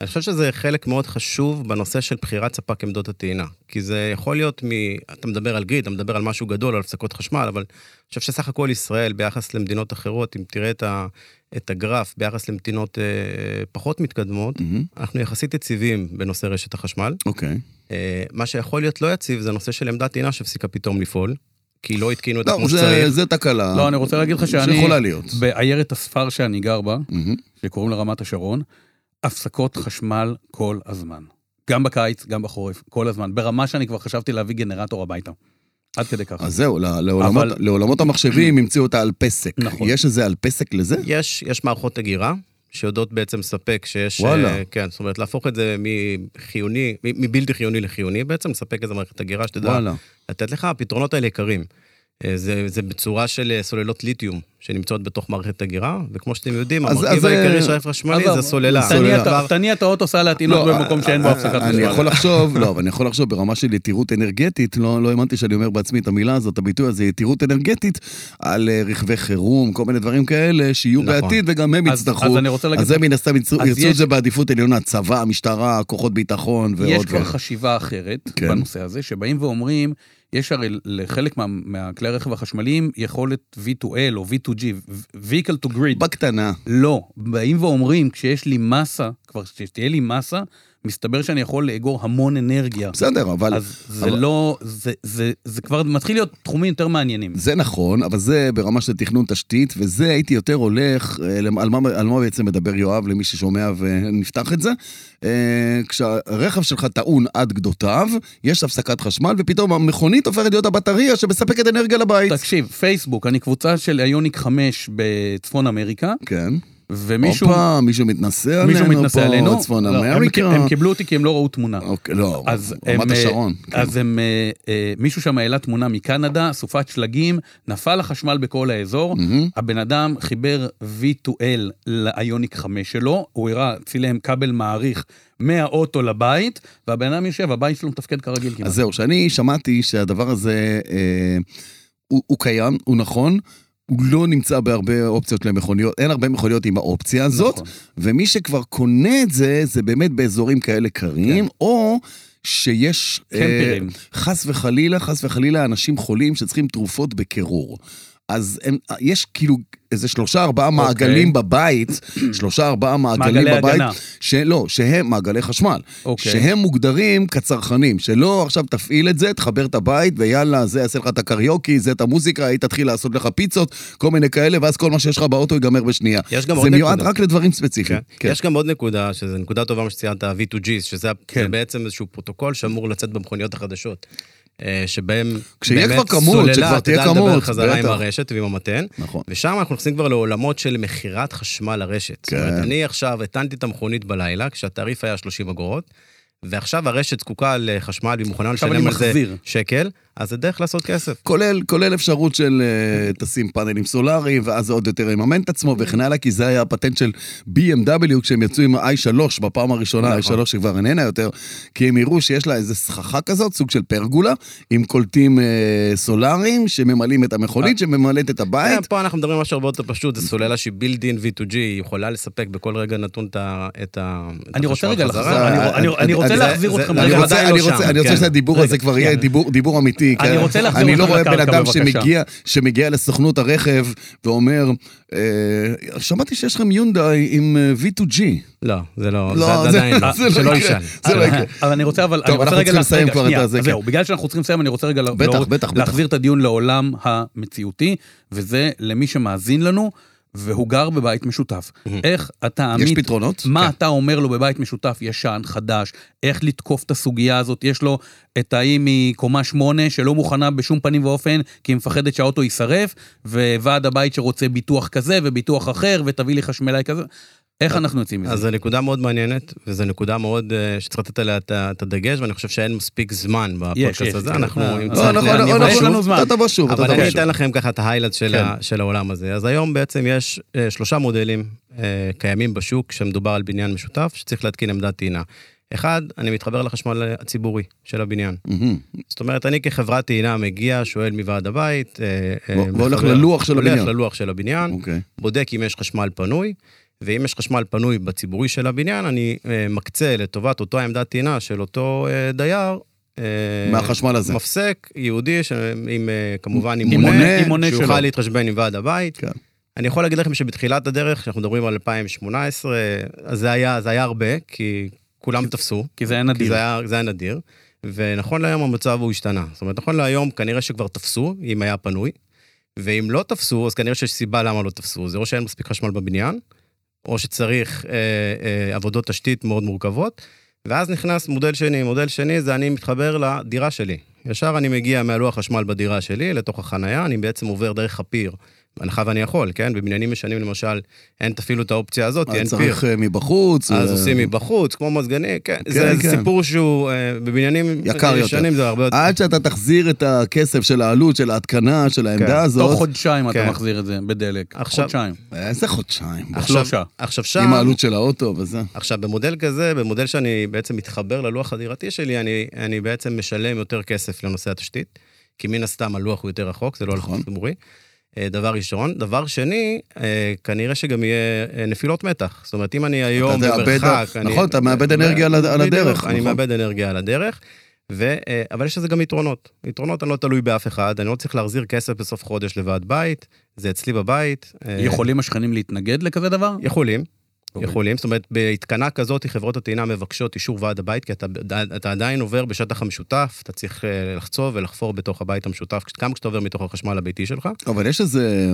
אני חושב שזה חלק מאוד חשוב בנושא של בחירת ספק עמדות הטעינה. כי זה יכול להיות מ... אתה מדבר על גריד, אתה מדבר על משהו גדול, על הפסקות חשמל, אבל אני חושב שסך הכל ישראל, ביחס למדינות אחרות, אם תראה את, ה... את הגרף ביחס למדינות אה, פחות מתקדמות, מהמם. אנחנו יחסית יציבים בנושא רשת החשמל. אוקיי. אה, מה שיכול להיות לא יציב זה הנושא של עמדת טעינה שהפסיקה פתאום לפעול, כי לא התקינו את זה לא, כמו זה, שצריך. זה תקלה. לא, אני רוצה להגיד לך שאני... שיכולה להיות. בעיירת הספר שאני גר בה, מהמם. שקוראים לה רמת השרון, הפסקות חשמל כל הזמן. גם בקיץ, גם בחורף, כל הזמן. ברמה שאני כבר חשבתי להביא גנרטור הביתה. עד כדי ככה. אז זהו, לעולמות, אבל- לעולמות המחשבים <clears throat> המציאו אותה על פסק. נכון. יש איזה על פסק לזה? יש, יש מערכות אגירה שיודעות בעצם לספק שיש... וואלה. אה, כן, זאת אומרת, להפוך את זה מחיוני, מבלתי חיוני לחיוני בעצם, לספק איזה מערכת אגירה שתדע וואלה. לתת לך. הפתרונות האלה יקרים. אה, זה, זה בצורה של אה, סוללות ליתיום שנמצאות בתוך מערכת אגירה, וכמו שאתם יודעים, המרכיב אז, העיקרי אה, של רכב חשמלי זה סוללה. תניע סוללה. את תניע את האוטו, סע להטעינות לא, במקום שאין בו אה, הפסקת אני חשמל. יכול לחשוב, לא, אבל אני יכול לחשוב ברמה של יתירות אנרגטית, לא לא האמנתי שאני אומר בעצמי את המילה הזאת, הביטוי הזה, יתירות אנרגטית, על אה, רכבי חירום, כל מיני דברים כאלה, שיהיו נכון. בעתיד וגם הם יצטרכו. אז אני רוצה להגיד אז זה מן הסתם ירצו את זה בעדיפות עליונה, צבא, משטרה, כוחות ביטחון ועוד. יש כבר. חשיבה אחרת כן. בנושא הזה, שבאים ואומרים, יש הרי לחלק מה- מהכלי הרכב החשמליים יכולת V2L או V2G, vehicle to grid. בקטנה. לא, באים ואומרים, כשיש לי מסה, כבר כשתהיה לי מסה, מסתבר שאני יכול לאגור המון אנרגיה. בסדר, אבל... אז זה אבל- לא, זה, זה, זה כבר מתחיל להיות תחומים יותר מעניינים. זה נכון, אבל זה ברמה של תכנון תשתית, וזה הייתי יותר הולך, אה, למ- על מה, על מה בעצם מדבר יואב למי ששומע ונפתח את זה. אה, כשהרכב שלך טעון עד גדותיו, יש הפסקת חשמל, ופתאום המכונית הופכת להיות הבטריה שמספקת אנרגיה לבית. תקשיב, פייסבוק, אני קבוצה של איוניק 5 בצפון אמריקה, כן. ומישהו הופה, מישהו מתנסה עלינו מישהו מתנסה פה, עלינו. צפון לא, הם- אמריקה. הם קיבלו אותי כי הם לא ראו תמונה. אוקיי, לא, אז רמת הם, השרון. אה, כן. אז הם, אה, אה, מישהו שם העלה תמונה מקנדה, סופת שלגים, נפל החשמל בכל האזור, מהמם. הבן אדם חיבר V2L לאיוניק 5 שלו, הוא הראה, צילם כבל מעריך מהאוטו לבית, והבן אדם יושב, הבית שלו מתפקד כרגיל כמעט. אז זהו, שאני שמעתי שהדבר הזה, אה, הוא, הוא קיים, הוא נכון. הוא לא נמצא בהרבה אופציות למכוניות, אין הרבה מכוניות עם האופציה הזאת, נכון. ומי שכבר קונה את זה, זה באמת באזורים כאלה קרים, או שיש... אה, קמפרים. חס וחלילה, חס וחלילה, אנשים חולים שצריכים תרופות בקירור. אז הם, יש כאילו איזה שלושה ארבעה אוקיי. מעגלים בבית, <clears throat> שלושה ארבעה מעגלים מעגלי בבית, הגנה. שלא, שהם מעגלי חשמל, אוקיי. שהם מוגדרים כצרכנים, שלא עכשיו תפעיל את זה, תחבר את הבית ויאללה, זה יעשה לך את הקריוקי, זה את המוזיקה, היא תתחיל לעשות לך פיצות, כל מיני כאלה, ואז כל מה שיש לך באוטו ייגמר בשנייה. יש גם זה מיועד נקודה. רק לדברים ספציפיים. כן. יש גם עוד נקודה, שזו נקודה טובה מה שציינת, ה-V2G, שזה כן. בעצם איזשהו פרוטוקול שאמור לצאת במכוניות החדשות. אה, שבהם כשיהיה באמת כבר כמות, סוללה שכבר תהיה תדע לדבר חזרה עם בטח. הרשת ועם המתן, נכון. ושם אנחנו נכנסים כבר לעולמות של מכירת חשמל לרשת. זאת כן. אומרת, אני עכשיו הטענתי את המכונית בלילה, כשהתעריף היה 30 אגורות, ועכשיו הרשת זקוקה לחשמל והיא מוכנה לשלם על זה. שקל, אז זה דרך לעשות כסף. כולל, כולל אפשרות של uh, תשים פאנלים סולאריים, ואז זה עוד יותר יממן את עצמו וכן הלאה, כי זה היה הפטנט של BMW כשהם יצאו עם ה-i3 בפעם הראשונה, נכון. i3 שכבר איננה יותר, כי הם הראו שיש לה איזה סככה כזאת, סוג של פרגולה, עם קולטים uh, סולאריים שממלאים את המכונית, שממלאת את הבית. כן, פה אנחנו מדברים על משהו הרבה יותר פשוט, זו סוללה שהיא בילדין V2G, היא יכולה לספק בכל רגע נתון את ה- את ה... את אני רוצה רגע. לחזור, אני- אני- אני רוצה זה- להחזיר זה- אתכם זה- אני רגע. אני לא רוצה, שם, אני רוצה כן. שהדיבור הזה כבר יהיה כן. דיבור, דיבור אמיתי. אני כן? רוצה להחזיר אני לא רואה בן אדם. שמגיע, שמגיע לסוכנות הרכב ואומר, אה, שמעתי שיש לכם יונדאי עם אה, V2G. לא, זה לא, לא, זה זה- עדיין לא, זה לא שלא יקרה. ישאל. זה לא יקרה. אבל אני רוצה, אבל... טוב, אני רוצה אנחנו רגע צריכים לסיים כבר את כן. זהו, בגלל שאנחנו צריכים לסיים, אני רוצה רגע... בטח, בטח, בטח. להחזיר את הדיון לעולם המציאותי, וזה למי שמאזין לנו, והוא גר בבית משותף. איך אתה, יש עמית, פתרונות? מה כן. אתה אומר לו בבית משותף ישן, חדש, איך לתקוף את הסוגיה הזאת? יש לו את ההיא מקומה שמונה שלא מוכנה בשום פנים ואופן, כי היא מפחדת שהאוטו יישרף, וועד הבית שרוצה ביטוח כזה וביטוח אחר, ותביא לי חשמלאי כזה. איך אנחנו יוצאים מזה? אז זו נקודה מאוד מעניינת, וזו נקודה מאוד אה, שצריך לתת עליה את הדגש, ואני חושב שאין מספיק זמן בפודקאסט הזה, כן. אנחנו... לא, אם לא, צריך נכון, נכון, אני אבוא נכון. זמן. אתה תבוא שוב, אבל אני שוב. אתן לכם ככה את ההיילייט של, כן. העולם הזה. אז היום בעצם יש אה, שלושה מודלים אה, קיימים בשוק כשמדובר על בניין משותף, שצריך להתקין עמדת טעינה. אחד, אני מתחבר לחשמל הציבורי של הבניין. זאת אומרת, אני כחברת טעינה מגיע, שואל מוועד הבית, אה, אה, והולך ללוח של הבניין. הולך ללוח של הבניין, אוקיי. בודק אם יש חשמל פנוי, ואם יש חשמל פנוי בציבורי של הבניין, אני אה, מקצה לטובת אותו עמדת טעינה של אותו אה, דייר. אה, מהחשמל הזה. מפסק ייעודי, ש- עם, כמובן עם מונה, מונה, עם מונה שיוכל שלו. להתחשבן עם ועד הבית. כן. אני יכול להגיד לכם שבתחילת הדרך, כשאנחנו מדברים על 2018, אז זה היה, זה היה הרבה, כי כולם תפסו. כי זה היה כי נדיר. זה היה, זה היה נדיר, ונכון להיום המצב הוא השתנה. זאת אומרת, נכון להיום כנראה שכבר תפסו, אם היה פנוי, ואם לא תפסו, אז כנראה שיש סיבה למה לא תפסו. זה או שאין מספיק חשמל בבניין, או שצריך אה, אה, עבודות תשתית מאוד מורכבות, ואז נכנס מודל שני. מודל שני זה אני מתחבר לדירה שלי. ישר אני מגיע מהלוח חשמל בדירה שלי לתוך החנייה, אני בעצם עובר דרך הפיר. בהנחה ואני יכול, כן? בבניינים ישנים למשל, אין אפילו את האופציה הזאת, אין אז פיר. צריך אה, מבחוץ. אז ו- עושים מבחוץ, כמו מזגנים, כן, כן, זה כן. סיפור שהוא אה, בבניינים יקר יותר. ישנים זה הרבה יותר... עד שאתה תחזיר את הכסף של העלות, של ההתקנה, של העמדה כן. הזאת. תוך חודשיים אתה כן. מחזיר את זה בדלק. עכשיו- חודשיים. איזה חודשיים. עכשיו- שלושה. עכשיו שם, עם העלות של האוטו וזה. עכשיו במודל כזה, במודל שאני בעצם מתחבר ללוח הדירתי שלי, אני, אני בעצם משלם יותר כסף לנושא התשתית, כי מן הסתם הלוח הוא יותר רחוק, זה לא נכון. הלוח ציבורי. אה, דבר ראשון. דבר שני, אה, כנראה שגם יהיה אה, נפילות מתח. זאת אומרת, אם אני היום במרחק... אני- נכון, אתה מאבד אנרגיה על ה- על בדיוק, הדרך, אני נכון. מאבד אנרגיה על הדרך. ו, אבל יש לזה גם יתרונות. יתרונות אני לא תלוי באף אחד, אני לא צריך להחזיר כסף בסוף חודש לוועד בית, זה אצלי בבית. יכולים השכנים להתנגד לכזה דבר? יכולים. אוקיי. יכולים, זאת אומרת, בהתקנה כזאת חברות הטעינה מבקשות אישור ועד הבית, כי אתה, אתה עדיין עובר בשטח המשותף, אתה צריך אה, לחצוב ולחפור בתוך הבית המשותף, גם כשאתה עובר מתוך החשמל הביתי שלך. אבל יש איזה,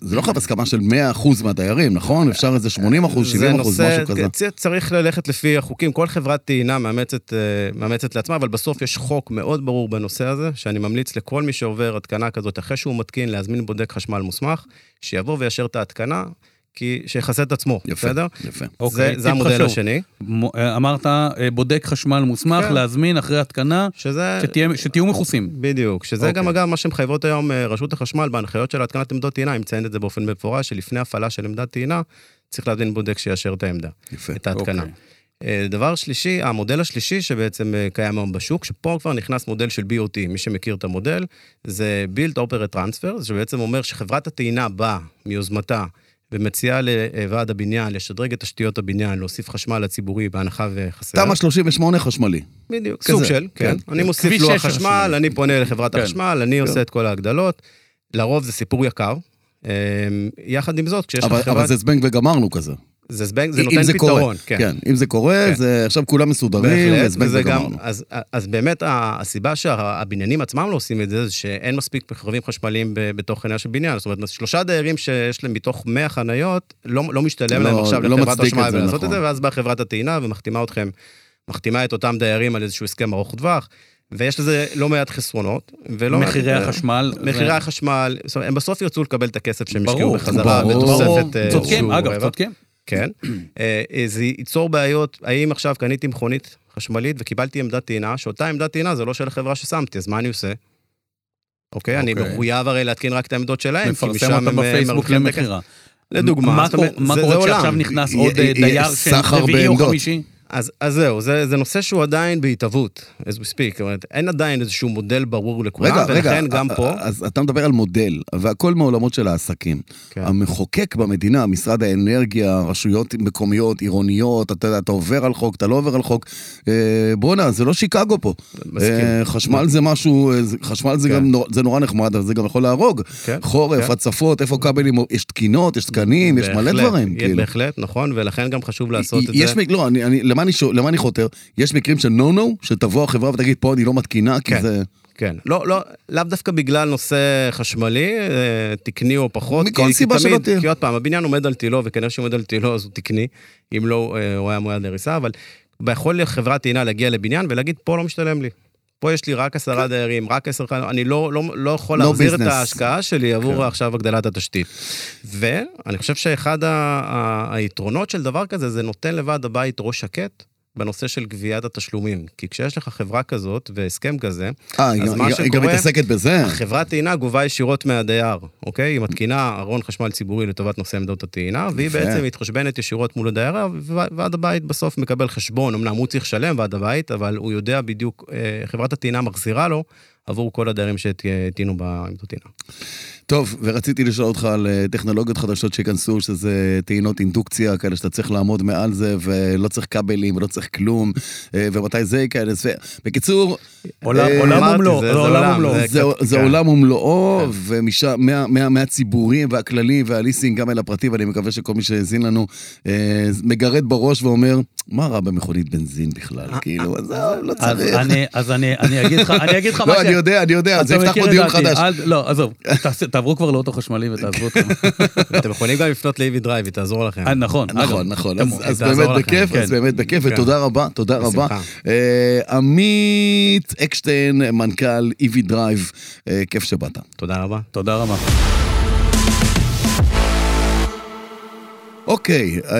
זה לא חייב הסכמה של 100% מהדיירים, נכון? אפשר איזה 80%, 70%, זה נושא, משהו כזה. צריך ללכת לפי החוקים, כל חברת טעינה מאמצת, אה, מאמצת לעצמה, אבל בסוף יש חוק מאוד ברור בנושא הזה, שאני ממליץ לכל מי שעובר התקנה כזאת, אחרי שהוא מתקין, להזמין בודק חשמל מוסמך, שיבוא ויאשר את ההתקנה, כי שיכסה את עצמו, יפה, בסדר? יפה. אוקיי, זה, המודל חשוב. השני, מ- אה, אמרת, אה, בודק חשמל מוסמך, כן. להזמין אחרי התקנה, שזה... שתהיה- שתהיו מכוסים. בדיוק, שזה אוקיי. גם אגב מה שמחייבות היום אה, רשות החשמל בהנחיות של התקנת עמדות טעינה, היא מציינת את זה באופן מפורש, שלפני הפעלה של עמדת טעינה, צריך להזמין בודק שיאשר את העמדה, יפה. את ההתקנה. אוקיי. דבר שלישי, המודל השלישי שבעצם קיים היום בשוק, שפה כבר נכנס מודל של BOT, מי שמכיר את המודל, זה Build Operate Transfer, שבעצם אומר שחברת הטעינה באה מיוזמתה ומציעה לוועד הבניין לשדרג את תשתיות הבניין, להוסיף חשמל לציבורי בהנחה וחסר. תמ"א 38 חשמלי. בדיוק, סוג של, כן, כן. אני. מוסיף לוח 6 חשמל, חשמלי. אני פונה לחברת כן. החשמל, אני כן. עושה את כל ההגדלות. לרוב זה סיפור יקר. אמ, יחד עם זאת, כשיש לך אבל אבל חברת... זה זבנג וגמרנו כזה. זה זבנג, זה נותן זה קורה. פתרון, כן. כן, אם זה קורה, כן. זה עכשיו כולם מסודרים, בהחלט, וזה גם, וגמרנו. אז, אז באמת הסיבה שהבניינים עצמם לא עושים את זה, זה שאין מספיק רכבים חשמליים בתוך חניה של בניין. זאת אומרת, שלושה דיירים שיש להם מתוך 100 חניות, לא, לא משתלם לא- להם עכשיו לא לחברת זה, ולעשות נכון. את זה, ואז באה חברת הטעינה ומחתימה אתכם, מחתימה את אותם דיירים על איזשהו הסכם ארוך טווח, ויש לזה לא מעט חסרונות, ולא מעט... מחירי החשמל. מחירי זה- החשמל, זאת אומרת, הם בסוף ירצו לקבל את הכסף שהם השקיעו ברור, בחזרה ברור. בתוספת... אה, צודקים, אגב. צודקים. כן. <clears throat> אה, אה, זה ייצור בעיות, האם עכשיו קניתי מכונית חשמלית וקיבלתי עמדת טעינה, שאותה עמדת טעינה זה לא של החברה ששמתי, אז מה אני עושה? אוקיי? אני אוקיי. מחויב הרי להתקין רק את העמדות שלהם, כי מפרסם משם הם אה, בפייסבוק מרוויחים את הכסף. למכירה. לדוגמה, מה קורה- כשעכשיו. נכנס עוד אה, דייר רביעי או. חמישי? אז, אז זהו, זה, זה נושא שהוא עדיין בהתהוות, as we speak, זאת אומרת, אין עדיין איזשהו מודל ברור לכולם, רגע, רגע, ולכן גם א- פה, אז אתה מדבר על מודל, והכל מעולמות של העסקים. כן. המחוקק במדינה, משרד האנרגיה, רשויות מקומיות, עירוניות, אתה יודע, אתה עובר על חוק, אתה לא עובר על חוק. אה, בואנה, זה לא שיקגו פה. מסכים. אה, חשמל זה משהו, אה, חשמל זה כן. גם נור- זה נורא נחמד, אבל זה גם יכול להרוג. כן, חורף, כן. הצפות, איפה כבלים, יש תקינות, יש תקנים, יש מלא בהחלט, דברים. יש כאילו. בהחלט, נכון, ולכן גם חשוב לעשות את זה. לא, אני, אני, למה, אני, למה אני חותר? יש מקרים של נו נו, שתבוא החברה ותגיד, פה אני לא מתקינה, כי כן. זה... כן, לא, לא, לאו דווקא בגלל נושא חשמלי, אה, תקני או פחות. מכל כי- כי סיבה שלא תהיה. כי עוד פעם, הבניין עומד על תילו, וכנראה שהוא עומד על תילו אז הוא תקני, אם לא, אה, הוא היה מועד להריסה, אבל יכול חברת טעינה להגיע לבניין ולהגיד, פה לא משתלם לי. פה יש לי רק עשרה דיירים, רק עשר חנויות, אני לא, לא, לא יכול לא להחזיר את ביזנס. ההשקעה שלי עבור כן. עכשיו הגדלת התשתית. ואני חושב שאחד ה- ה- היתרונות של דבר כזה, זה נותן לוועד הבית ראש שקט. בנושא של גביית התשלומים. כי כשיש לך חברה כזאת והסכם כזה, אה, היא, אז מה היא, היא גם שקורה- מתעסקת בזה. חברת טעינה גובה ישירות מהדייר, אוקיי? היא מתקינה ארון חשמל ציבורי לטובת נושא עמדות הטעינה, והיא יפה. בעצם מתחשבנת ישירות מול הדיירה, וועד הבית בסוף מקבל חשבון, אמנם הוא צריך לשלם ועד הבית, אבל הוא יודע בדיוק, אה, חברת הטעינה מחזירה לו עבור כל הדיירים שהטעינו בעמדות טעינה. טוב, ורציתי לשאול אותך על אה, טכנולוגיות חדשות שייכנסו, שזה טעינות אינדוקציה, כאלה שאתה צריך לעמוד מעל זה, ולא צריך כבלים, ולא צריך כלום, אה, ומתי זה ייכנס. בקיצור, עולם אה, עולם ומלואו, זה- עולם ומלואו. כן. עולם ומלואו, כן. ומשם, מה, מה, מהציבורים והכללים והליסינג, גם אל הפרטי, ואני מקווה שכל מי שהאזין לנו, מגרד בראש ואומר, מה רע במכונית בנזין בכלל? כאילו, עזוב, לא צריך. אני- אז אני אני אגיד לך אני אגיד לך מה לא, ש... אני יודע, אני יודע, זה יפתח פה דיון חדש. לא, עזוב, תעברו כבר לאוטו חשמלי ותעזבו אותי. <laughs> אתם יכולים גם לפנות ל-EV Drive, היא תעזור לכם. אה, נכון, נכון, נכון, אתם- אז- באמת בכיף, אז כן. באמת בכיף, כן. ותודה רבה, תודה רבה. בשמחה. אה, עמית אקשטיין, מנכ"ל EV Drive, אה, כיף שבאת. תודה רבה. תודה רבה. אוקיי, אה,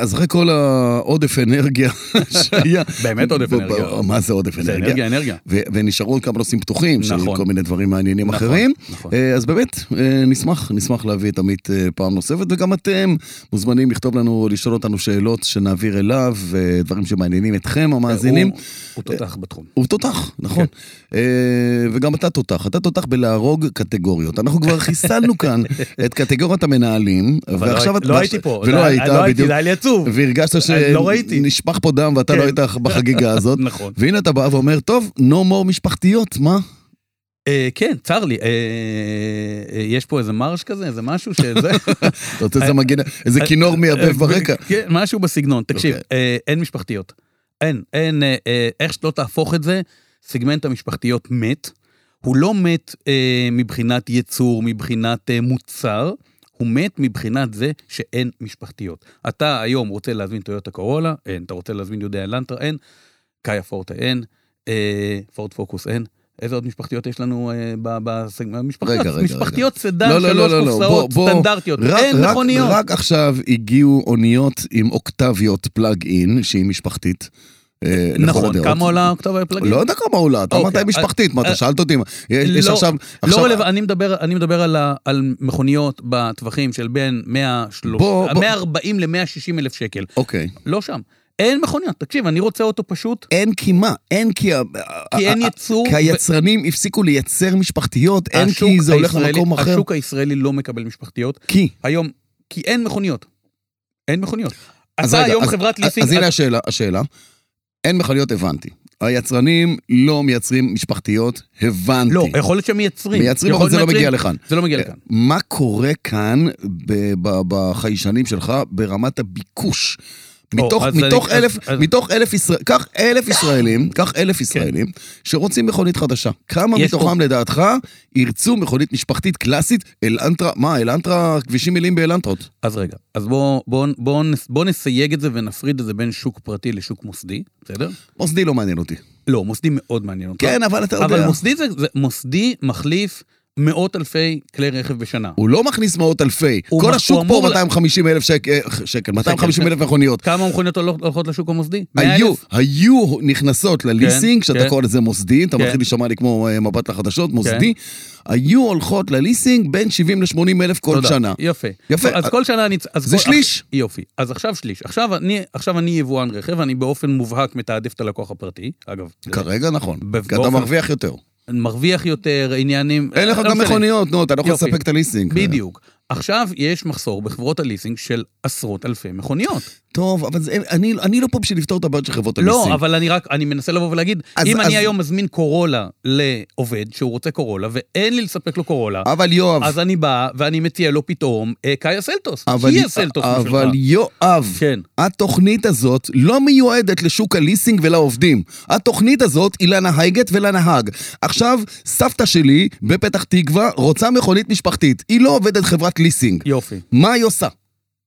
אז אחרי כל העודף אנרגיה <laughs> שהיה... באמת עודף אנרגיה. מה זה עודף זה אנרגיה? אנרגיה, אנרגיה. ו- ונשארו עוד כמה נושאים פתוחים, של נכון. כל מיני דברים מעניינים נכון, אחרים. נכון. אה, אז באמת, אה, נשמח, נשמח להביא את עמית פעם נוספת, וגם אתם מוזמנים לכתוב לנו, לשאול אותנו שאלות שנעביר אליו, אה, דברים שמעניינים אתכם, המאזינים. הוא- תותח בתחום. הוא תותח, נכון. כן. וגם אתה תותח, אתה תותח בלהרוג קטגוריות. אנחנו כבר חיסלנו כאן <laughs> את קטגוריית המנהלים, לא ועכשיו... לא הייתי פה. ולא זה- היית, לא הייתי, בדיוק. זה היה לי עצוב. והרגשת אני לא. שנשפך פה דם ואתה כן. לא היית בחגיגה <laughs> הזאת. נכון. והנה אתה בא ואומר, טוב, no more משפחתיות, מה? אה, כן, צר לי. אה, אה, יש פה איזה מרש כזה, איזה משהו שזה... <laughs> אתה רוצה איזה מגן, איזה כינור מייבב ברקע. <laughs> כן, משהו בסגנון. תקשיב, אוקיי. אה, אין משפחתיות. אין, אין, אה, אה, איך שלא תהפוך את זה, סגמנט המשפחתיות מת. הוא לא מת אה, מבחינת ייצור, מבחינת אה, מוצר, הוא מת מבחינת זה שאין משפחתיות. אתה היום רוצה להזמין טויוטה קורולה, אין. אתה רוצה להזמין יודע אלנטרה, אין. קאיה פורטה, אין. אה, פורט פוקוס, אין. איזה עוד משפחתיות יש לנו אה, בסגמנט? משפחתיות, רגע, רגע, משפחתיות סדן, לא, לא, לא, שלוש לא, לא, בוא, קופסאות בוא. סטנדרטיות. רק- אין רק- מכוניות. רק עכשיו הגיעו אוניות עם אוקטביות פלאג אין, שהיא משפחתית. אה, נכון. כמה עולה אוקטובר פלאגין? לא יודע כמה עולה, אתה אמרת אוקיי, משפחתית, מה אתה אה, שאלת אותי? מה, יש לא, עכשיו... לא רלוונטי, אני מדבר, על, מכוניות בטווחים של בין 130 בוא, בוא. 140 ל-160 אלף שקל. אוקיי. לא שם. אין מכוניות. תקשיב, אני רוצה אוטו פשוט, אין כי מה, אין כי... כי אין ייצור. כי היצרנים הפסיקו לייצר משפחתיות, אין כי זה הולך הישראלי- למקום אחר. השוק הישראלי לא מקבל משפחתיות. כי. היום, כי אין מכוניות. אין מכוניות. אז אתה רגע, היום אז- חברת ליסינג... אז הנה השאלה, השאלה. אין מכליות, הבנתי. היצרנים לא מייצרים משפחתיות, הבנתי. לא, יכול להיות שהם מייצרים. אבל זה לא מגיע. לכאן. זה לא מגיע לכאן. מה קורה כאן בחיישנים שלך ברמת הביקוש? מתוך, אז מתוך, אני- אלף, אז- מתוך אלף ישראל, קח אלף ישראלים, קח אלף ישראלים שרוצים מכונית חדשה. כמה מתוכם לדעתך ירצו מכונית משפחתית קלאסית, אלנטרה, מה, אלנטרה, כבישים מלאים באלנטרות. אז רגע, אז בואו בוא, בוא, בוא נסייג את זה ונפריד את זה בין שוק פרטי לשוק מוסדי, בסדר? מוסדי לא מעניין אותי. לא, מוסדי מאוד מעניין אותך. כן, אבל אתה יודע. אבל מוסדי זה, זה מוסדי מחליף מאות אלפי כלי רכב בשנה. הוא לא מכניס מאות אלפי. כל השוק פה אמור ל- 250 אלף שקל, שקל, 250 אלף מכוניות. כמה מכוניות הולכות לשוק המוסדי? 100,000? היו, היו נכנסות לליסינג, שאתה כן. קורא לזה מוסדי, אתה כן. מתחיל להישמע לי כמו אה, מבט לחדשות, מוסדי, היו הולכות לליסינג בין 70 ל-80 אלף כל. שנה. יפה. יפה. אז כל שנה אני... זה שליש. יופי. אז עכשיו שליש. עכשיו אני, יבואן רכב, אני באופן מובהק מתעדף את הלקוח הפרטי, אגב. כרגע נכון, כי אתה מרוויח יותר. מרוויח יותר, עניינים... אין לך לא גם. מכוניות, נו, אתה לא יכול. לספק את הליסינג. בדיוק. עכשיו יש מחסור בחברות הליסינג של עשרות אלפי מכוניות. טוב, אבל זה- אני אני לא פה בשביל לפתור את הבעיות של חברות הליסינג. לא, אבל אני רק, אני מנסה לבוא ולהגיד, אז- אם אז- אני היום מזמין קורולה לעובד שהוא רוצה קורולה, ואין לי לספק לו קורולה, אבל יואב, אז אני בא ואני מציע לו פתאום אה, קאיה סלטוס. אבל- היא הסלטוס בשבילך. אבל יואב, כן. התוכנית הזאת לא מיועדת לשוק הליסינג ולעובדים. התוכנית הזאת היא לנהגת ולנהג. עכשיו, סבתא שלי בפתח תקווה רוצה מכונית משפחתית. היא לא עובדת חברת ליסינג. יופי. מה היא עושה?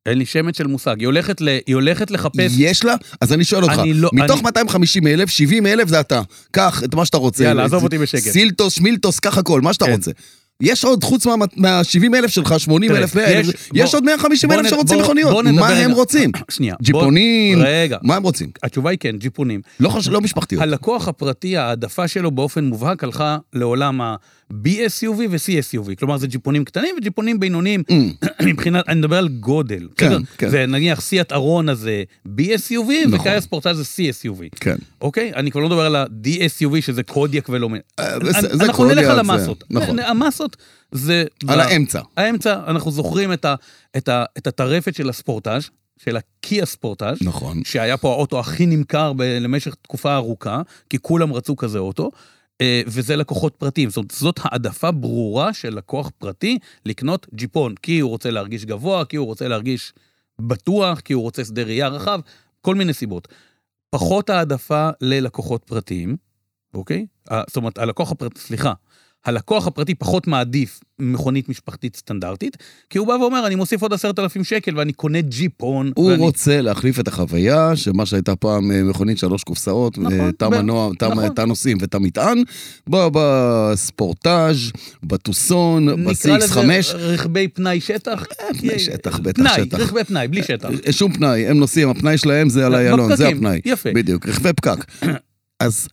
אין לי שמץ של מושג. היא הולכת, ל... היא הולכת לחפש... יש לה? אז אני שואל אותך, אני לא- מתוך אני- 250 אלף, 70 אלף זה אתה. קח את מה שאתה רוצה. יאללה, עזוב אותי בשקט. סילטוס, שמילטוס, קח הכל, מה שאתה כן. רוצה. יש עוד, חוץ מה-70 אלף שלך, 80 תראה, אלף, 100 אלף, יש- יש בוא- עוד 150 בוא אלף שרוצים בוא- מכוניות. בוא מה הם רגע. רוצים? שנייה. בוא- ג'יפונים? רגע. מה הם רוצים? התשובה היא כן, ג'יפונים. לא לא משפחתיות. הלקוח הפרטי, העדפה שלו באופן מובהק הלכה לעולם ה-BSUV ו-CSUV. כלומר, זה ג'יפונים קטנים וג'יפונים בינוניים <clears throat> מבחינת, אני מדבר על גודל. Mm. כן? כן. זה נניח סיאט ארון הזה BSUV, נכון. וקאיה ספורטאז' זה CSUV. כן. אוקיי? אני כבר לא מדבר על ה-DSUV שזה קודיאק ולא... אה, אנחנו נלך על המסות. נכון. המסות זה... על האמצע. האמצע, אנחנו זוכרים את, הטרפת של הספורטאז', של הקיה ספורטאז', נכון. שהיה פה האוטו הכי נמכר ב, למשך תקופה ארוכה, כי כולם רצו כזה אוטו, וזה לקוחות פרטיים. זאת אומרת, זאת העדפה ברורה של לקוח פרטי לקנות ג'יפון, כי הוא רוצה להרגיש גבוה, כי הוא רוצה להרגיש בטוח, כי הוא רוצה שדה ראייה רחב, כל מיני סיבות. פחות העדפה ללקוחות פרטיים, אוקיי? זאת אומרת, הלקוח הפרטי, סליחה, הלקוח הפרטי פחות מעדיף מכונית משפחתית סטנדרטית, כי הוא בא ואומר, אני מוסיף עוד עשרת אלפים שקל ואני קונה ג'יפון. הוא ואני... רוצה להחליף את החוויה, שמה שהייתה פעם אה, מכונית שלוש קופסאות, נכון, אה, תא ב- מנוע, תא- נכון. תא נוסעים ותא מטען, בספורטאז', בטוסון, נקרא לזה ב-CX5, רכבי פנאי שטח. פנאי שטח, בטח פנאי, שטח. רכבי פנאי, בלי שטח. אה, שום פנאי, הם נוסעים, הפנאי שלהם זה על לא, איילון, זה הפנאי. יפה. בדיוק, רכבי פקק. <coughs> אז,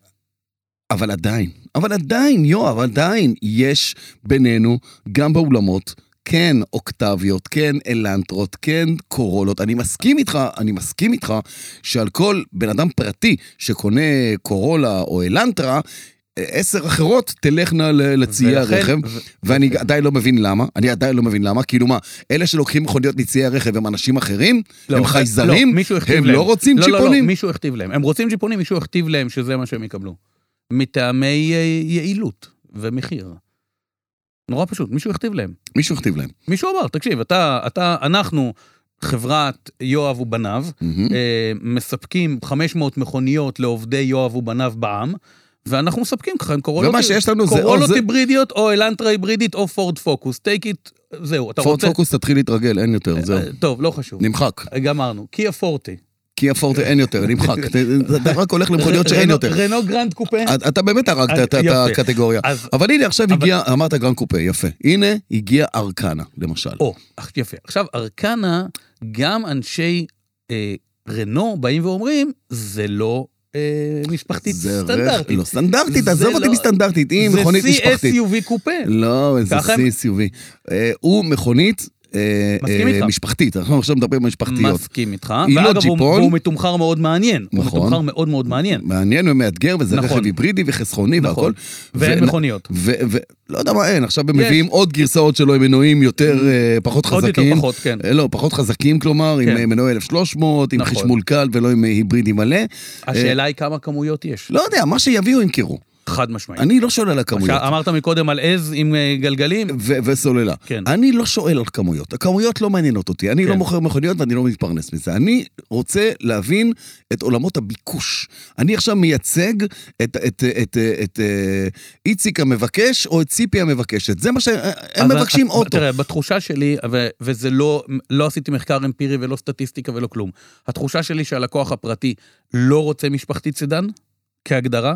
אבל עדיין, אבל עדיין, יואב, עדיין יש בינינו, גם באולמות, כן אוקטביות, כן אלנטרות, כן קורולות. אני מסכים איתך, אני מסכים איתך שעל כל בן אדם פרטי שקונה קורולה או אלנטרה, עשר אחרות תלכנה לציי הרכב, ו- ואני עדיין לא מבין למה, אני עדיין לא מבין למה, כאילו מה, אלה שלוקחים מכוניות מציי הרכב הם אנשים אחרים? לא, הם לא, חייזרים? הכתיב הם להם. לא רוצים לא, לא, לא, ג'יפונים? מישהו הכתיב להם. הם רוצים ג'יפונים, מישהו הכתיב להם שזה מה שהם יקבלו. מטעמי אה, יעילות ומחיר. נורא פשוט, מישהו הכתיב להם. מישהו הכתיב להם. מישהו אמר, תקשיב, אתה, אתה, אנחנו, חברת יואב ובניו, מהמם. אה, מספקים 500 מכוניות לעובדי יואב ובניו בעם, ואנחנו מספקים ככה, קורולות, זה או קורולות זה- היברידיות, או אלנטרה היברידית, או פורד פוקוס. טייק איט, זהו, אתה פורד רוצה... פוקוס תתחיל להתרגל, אין יותר, זהו. אה, טוב, לא חשוב. נמחק. גמרנו. קיה פורטה. קיה פורטה אין יותר, נמחק. <laughs> אתה- רק הולך למכוניות שאין יותר. רנו גרנד קופה. אתה- באמת הרגת את- את. הקטגוריה. אבל הנה עכשיו הגיע, אמרת גרנד קופה, יפה. הנה הגיע ארקנה, למשל. או, יפה. עכשיו, ארקנה, גם אנשי אה, רנו באים ואומרים, זה לא אה, משפחתית סטנדרטית. לא סטנדרטית, עזוב אותי לא- מסטנדרטית, היא מכונית משפחתית. זה CSUV קופה. לא, זה CSUV. אה, הוא מכונית אה, אה. משפחתית, אנחנו עכשיו מדברים על משפחתיות. מסכים איתך. היא לא ואגב, הוא- ג'יפון. והוא מתומחר מאוד מעניין. הוא נכון. מתומחר מאוד מאוד מעניין. מעניין ומאתגר, וזה נכון. רכב היברידי וחסכוני נכון. והכל. ואין ו- מכוניות. לא יודע מה אין, עכשיו הם. מביאים עוד גרסאות שלו עם מנועים יותר, אה, פחות עוד יותר חזקים. פחות, כן. לא, פחות חזקים כלומר, עם כן. מנועי 1300, עם נכון. חשמול קל ולא עם היברידי מלא. השאלה היא כמה כמויות יש. לא יודע, מה שיביאו ימכרו. חד משמעית. אני לא שואל על הכמויות. אמרת מקודם על עז עם אה, גלגלים, ו- וסוללה. כן. אני לא שואל על כמויות, הכמויות לא מעניינות אותי, אני כן. לא מוכר מכוניות ואני לא מתפרנס מזה. אני רוצה להבין את עולמות הביקוש. אני עכשיו מייצג את, את, את, את, את אה, איציק המבקש או את ציפי המבקשת, זה מה שהם מבקשים את- אוטו. תראה, בתחושה שלי, ו- וזה לא, לא עשיתי מחקר אמפירי ולא סטטיסטיקה ולא כלום, התחושה שלי שהלקוח הפרטי לא רוצה משפחתית סדן, כהגדרה,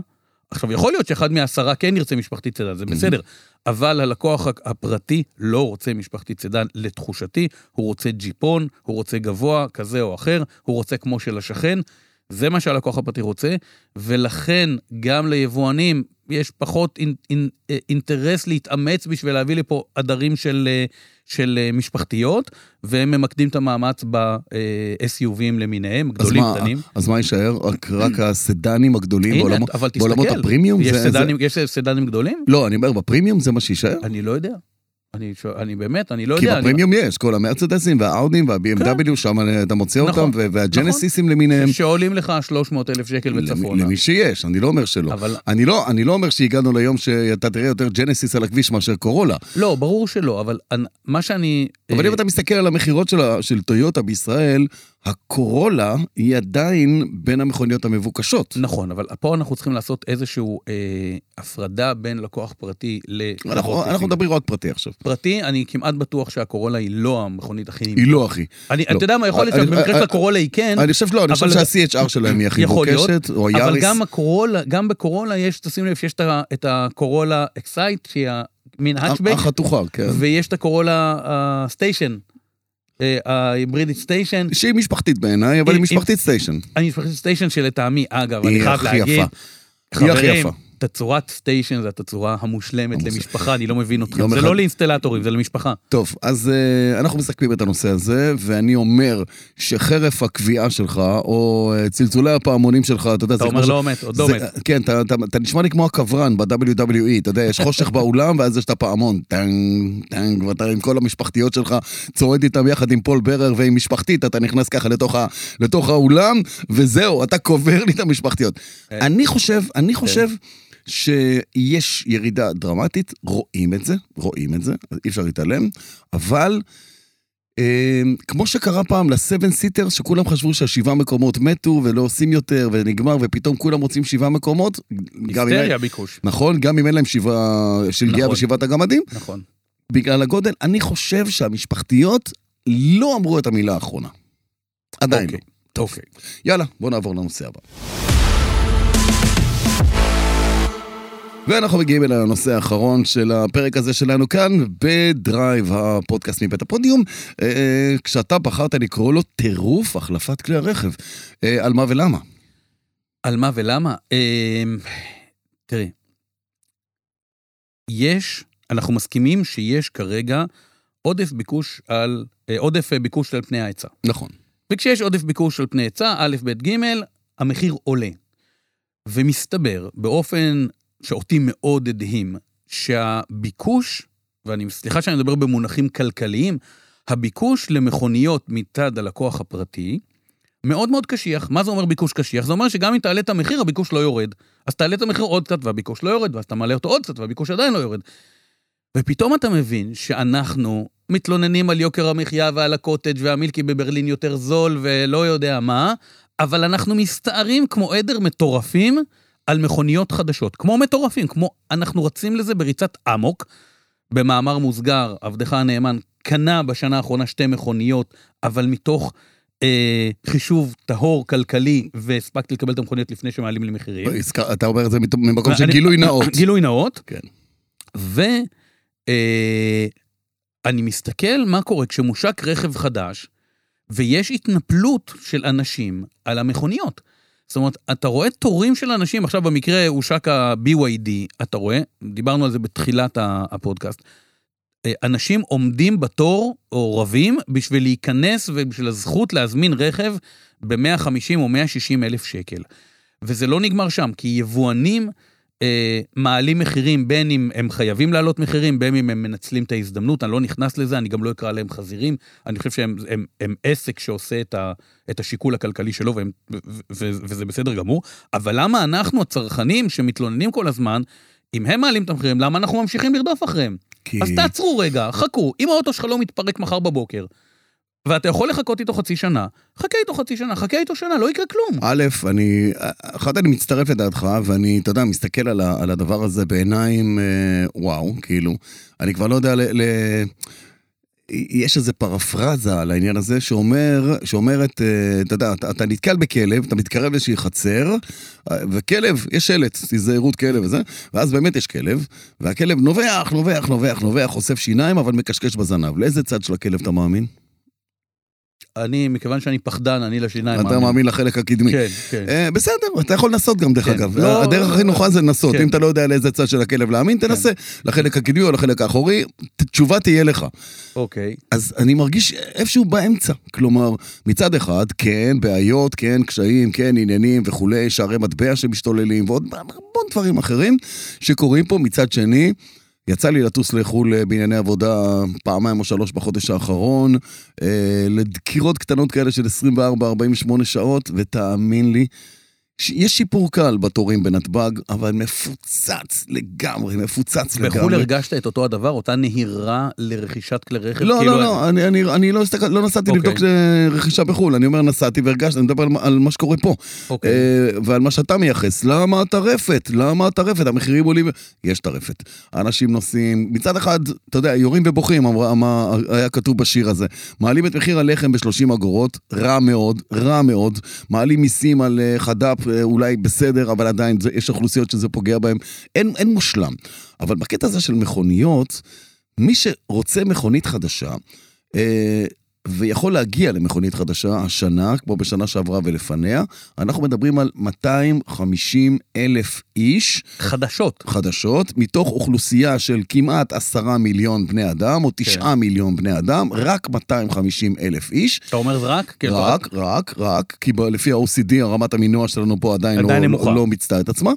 עכשיו, יכול להיות שאחד מהעשרה כן ירצה משפחתית סדן, זה בסדר, אבל הלקוח הפרטי לא רוצה משפחתית סדן, לתחושתי, הוא רוצה ג'יפון, הוא רוצה גבוה, כזה או אחר, הוא רוצה כמו של השכן, זה מה שהלקוח הפרטי רוצה, ולכן גם ליבואנים יש פחות אינ, אינ, אה, אינטרס להתאמץ בשביל להביא לפה עדרים של, אה, של אה, משפחתיות, והם ממקדים את המאמץ ב-SUVים למיניהם, אז גדולים, מה, קטנים. אז מה יישאר? רק, רק <clears throat> הסדנים הגדולים הנה, בעולמות, אבל תסתכל, בעולמות הפרימיום? יש זה- זה- סדנים, יש סדנים גדולים? לא, אני אומר, בפרימיום זה מה שיישאר? אני לא יודע. אני, אני באמת, אני לא כי יודע. אני- בפרימיום יש, כל המרצדסים והאודים וה-BMW, שם אתה מוצא נכון, אותם, וה- והג'נסיסים למיניהם. שעולים לך 300 אלף שקל וצפונה. למי שיש, אני לא אומר שלא. אבל אני לא, אני לא אומר שהגענו ליום שאתה תראה יותר ג'נסיס על הכביש מאשר קורולה. לא, ברור שלא, אבל אני- מה שאני... אבל אה, אם אתה מסתכל על המכירות של, של טויוטה בישראל, הקורולה היא עדיין בין המכוניות המבוקשות. נכון, אבל פה אנחנו צריכים לעשות איזושהי אה, הפרדה בין לקוח פרטי אנחנו, לחברות אנחנו מדברים רק פרטי עכשיו. פרטי, אני כמעט בטוח שהקורולה היא לא המכונית הכי... היא לא, אחי. אני, לא. אתה יודע מה, יכול להיות שבמקרה של הקורולה היא כן, אני חושב שלא, אני חושב אבל- שה-CHR שלהם היא הכי מבוקשת, או אבל יאריס. גם הקורולה, גם בקורולה יש, תשים לב שיש את הקורולה אקסייט, שהיא מין האצ'בק, החתוכה, כן. ויש את הקורולה הסטיישן, ההיברידית סטיישן, שהיא משפחתית בעיניי, אבל היא- היא משפחתית סטיישן. אני משפחת סטיישן שלטעמי, אגב, אני היא חייב הכי להגיד, יפה. היא הכי יפה. תצורת סטיישן זה התצורה המושלמת למשפחה, אני לא מבין אתכם. זה לא לאינסטלטורים, זה למשפחה. טוב, אז uh, אנחנו מסכמים את הנושא הזה, ואני אומר שחרף הקביעה שלך, או uh, צלצולי הפעמונים שלך, אתה יודע, אתה זה אומר לא מת, עוד לא מת. כן, אתה, אתה, אתה נשמע לי כמו הקברן ב-WWE, אתה יודע, יש חושך באולם, ואז יש את הפעמון, טנג, טנג, ואתה עם כל המשפחתיות שלך, צועד איתם יחד עם פול ברר ועם משפחתית, אתה נכנס ככה לתוך, האולם, וזהו, אתה קובר לי את המשפחתיות. כן. אני חושב, אני חושב... שיש ירידה דרמטית, רואים את זה, רואים את זה, אי אפשר להתעלם, אבל אה, כמו שקרה פעם לסבן סיטר, שכולם חשבו שהשבעה מקומות מתו ולא עושים יותר ונגמר, ופתאום כולם רוצים שבעה מקומות, היסטריה ביקוש. נכון, גם אם אין להם שבעה של גאה נכון. ושבעת הגמדים, נכון. בגלל הגודל, אני חושב שהמשפחתיות לא אמרו את המילה האחרונה. עדיין לא. אוקיי. אוקיי. יאללה, בוא נעבור לנושא הבא. ואנחנו מגיעים אל הנושא האחרון של הפרק הזה שלנו כאן, בדרייב, הפודקאסט מבית הפודיום, אה, כשאתה בחרת לקרוא לו טירוף החלפת כלי הרכב. אה, על מה ולמה? על מה ולמה? תראי, יש, אנחנו מסכימים שיש כרגע עודף ביקוש על, אה, עודף אה, ביקוש על פני ההיצע. נכון. וכשיש עודף ביקוש על פני היצע, א', ב', ג', המחיר עולה. ומסתבר, באופן שאותי מאוד הדהים, שהביקוש, ואני, סליחה שאני מדבר במונחים כלכליים, הביקוש למכוניות מצד הלקוח הפרטי, מאוד מאוד קשיח. מה זה אומר ביקוש קשיח? זה אומר שגם אם תעלה את המחיר, הביקוש לא יורד. אז תעלה את המחיר עוד קצת והביקוש לא יורד, ואז אתה מעלה אותו עוד קצת והביקוש עדיין לא יורד. ופתאום אתה מבין שאנחנו מתלוננים על יוקר המחיה ועל הקוטג' והמילקי בברלין יותר זול ולא יודע מה, אבל אנחנו מסתערים כמו עדר מטורפים על מכוניות חדשות. כמו מטורפים, כמו אנחנו רצים לזה בריצת אמוק. במאמר מוסגר, עבדך הנאמן קנה בשנה האחרונה שתי מכוניות, אבל מתוך אה, חישוב טהור כלכלי, והספקתי לקבל את המכוניות לפני שמעלים לי מחירים. אתה אומר את זה ממקום של גילוי נאות. <coughs> גילוי נאות. כן. ואני מסתכל מה קורה כשמושק רכב חדש, ויש התנפלות של אנשים על המכוניות. זאת אומרת, אתה רואה תורים של אנשים, עכשיו במקרה הושק ה-BYD, אתה רואה, דיברנו על זה בתחילת הפודקאסט, אה, אנשים עומדים בתור או רבים בשביל להיכנס ובשביל הזכות להזמין רכב ב-150 או 160 אלף שקל. וזה לא נגמר שם, כי יבואנים אה, מעלים מחירים, בין אם הם חייבים להעלות מחירים, בין אם הם מנצלים את ההזדמנות, אני לא נכנס לזה, אני גם לא אקרא להם חזירים, אני חושב שהם הם, הם עסק שעושה את, ה, את השיקול הכלכלי שלו, והם, ו, ו, ו, וזה בסדר גמור, אבל למה אנחנו הצרכנים שמתלוננים כל הזמן, אם הם מעלים את המחירים, למה אנחנו ממשיכים לרדוף אחריהם? כי... אז תעצרו רגע, חכו, אם האוטו שלך לא מתפרק מחר בבוקר, ואתה יכול לחכות איתו חצי שנה, חכה איתו חצי שנה, חכה איתו שנה, לא יקרה כלום. א', אני, אחת, אני מצטרף לדעתך, ואני, אתה יודע, מסתכל על, ה, על הדבר הזה בעיניים, אה, וואו, כאילו, אני כבר לא יודע ל... ל יש איזו פרפרזה על העניין הזה שאומר, שאומרת, אה, אתה יודע, אתה, אתה נתקל בכלב, אתה מתקרב לאיזושהי חצר, אה, וכלב, יש שלט, תיזהרות כלב וזה, ואז באמת יש כלב, והכלב נובח, נובח, נובח, נובח, אוסף שיניים, אבל מקשקש בזנב. לאיזה צד של הכלב אתה מאמין? אני, מכיוון שאני פחדן, אני לשיניים אתה מאמין לחלק הקדמי. כן, כן. אה, בסדר, אתה יכול לנסות גם, דרך כן. אגב. לא- הדרך הכי נוחה זה לנסות. כן. אם אתה לא יודע לאיזה צד של הכלב להאמין, תנסה. לחלק הקדמי או לחלק האחורי, תשובה תהיה לך. אוקיי. אז אני מרגיש איפשהו באמצע. כלומר, מצד אחד, כן, בעיות, כן, קשיים, כן, עניינים וכולי, שערי מטבע שמשתוללים, ועוד המון דברים אחרים שקורים פה. מצד שני, יצא לי לטוס לחו"ל אה, בענייני עבודה פעמיים או שלוש בחודש האחרון, אה, לדקירות קטנות כאלה של 24-48 שעות, ותאמין לי, יש שיפור קל בתורים בנתב"ג, אבל מפוצץ לגמרי, מפוצץ לגמרי. בחו"ל הרגשת את אותו הדבר, אותה נהירה לרכישת כלי רכב? לא, כאילו- לא, לא, אני, אני, אני לא, הסתכל, לא נסעתי אוקיי. לבדוק רכישה בחו"ל, אני אומר נסעתי והרגשתי, אני מדבר על, על מה שקורה פה. אוקיי. אה, ועל מה שאתה מייחס. למה הטרפת? למה הטרפת? המחירים עולים... יש טרפת. אנשים נוסעים, מצד אחד, אתה יודע, יורים ובוכים, אמרה- מה היה כתוב בשיר הזה. מעלים את מחיר הלחם ב-30 אגורות, רע מאוד, רע מאוד. מעלים מיסים על אה, חד"פ, אולי בסדר, אבל עדיין זה, יש אוכלוסיות שזה פוגע בהן. אין, אין מושלם. אבל בקטע הזה של מכוניות, מי שרוצה מכונית חדשה, אה, ויכול להגיע למכונית חדשה השנה, כמו בשנה שעברה ולפניה, אנחנו מדברים על 250 אלף איש חדשות. חדשות, מתוך אוכלוסייה של כמעט עשרה מיליון בני אדם, או תשעה מיליון בני אדם, רק 250 אלף איש. אתה אומר רק? כן, רק, רק, רק, כי ב- לפי ה-OCD הרמת המינוע שלנו פה עדיין, עדיין לא. לא, לא מיצתה את עצמה.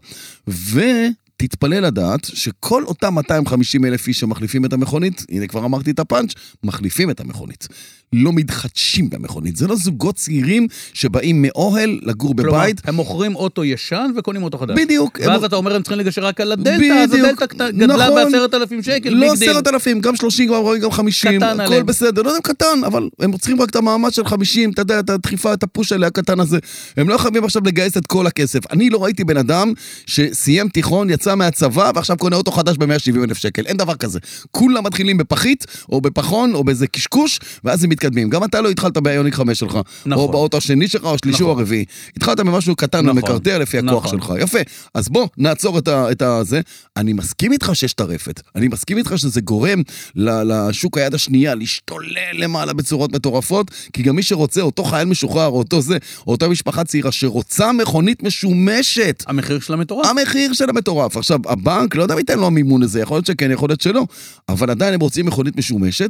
ותתפלא לדעת שכל אותם 250 אלף איש שמחליפים את המכונית, הנה כבר אמרתי את הפאנץ', מחליפים את המכונית. לא מתחדשים במכונית. זה לא זוגות צעירים שבאים מאוהל לגור כלומר, בבית. הם מוכרים אוטו ישן וקונים אוטו חדש. בדיוק. הם- ואז אתה אומר הם צריכים לגשר רק על הדלתא, אז. הדלתא גדלה נכון. בעשרת אלפים שקל, לא. עשרת אלפים, גם שלושים, גם גם חמישים, קטן הכל עליהם. בסדר. לא יודע אם קטן, אבל הם צריכים רק את המאמץ של חמישים, אתה יודע, את הדחיפה, את הפוש האלה הקטן הזה. הם לא חייבים עכשיו לגייס את כל הכסף. אני לא ראיתי בן אדם שסיים תיכון, יצא מהצבא, ועכשיו קונה אוטו חדש ב-170 אלף שקל. אין דבר כזה. כולם מתחילים בפחית, או בפחון, או באיזה קשקוש, ואז הם מתקדמים. גם אתה לא התחלת באיוניק 5 שלך, נכון. או באוטו השני שלך, או השלישי, או נכון. הרביעי. התחלת ממשהו קטן נכון. ומקרטע לפי הכוח נכון. שלך. יפה. אז בוא, נעצור את ה- את הזה. אני מסכים איתך שיש טרפת. אני מסכים איתך שזה גורם ל- לשוק היד השנייה להשתולל למעלה בצורות מטורפות, כי גם מי שרוצה, אותו חייל משוחרר, או אותו זה, או אותה משפחה צעירה שרוצה מכונית משומשת, המחיר שלה מטורף. המחיר שלה מטורף. עכשיו, הבנק, לא יודע אם ייתן לו המימון הזה, יכול להיות שכן, יכול להיות שלא, אבל עדיין הם רוצים מכונית משומשת,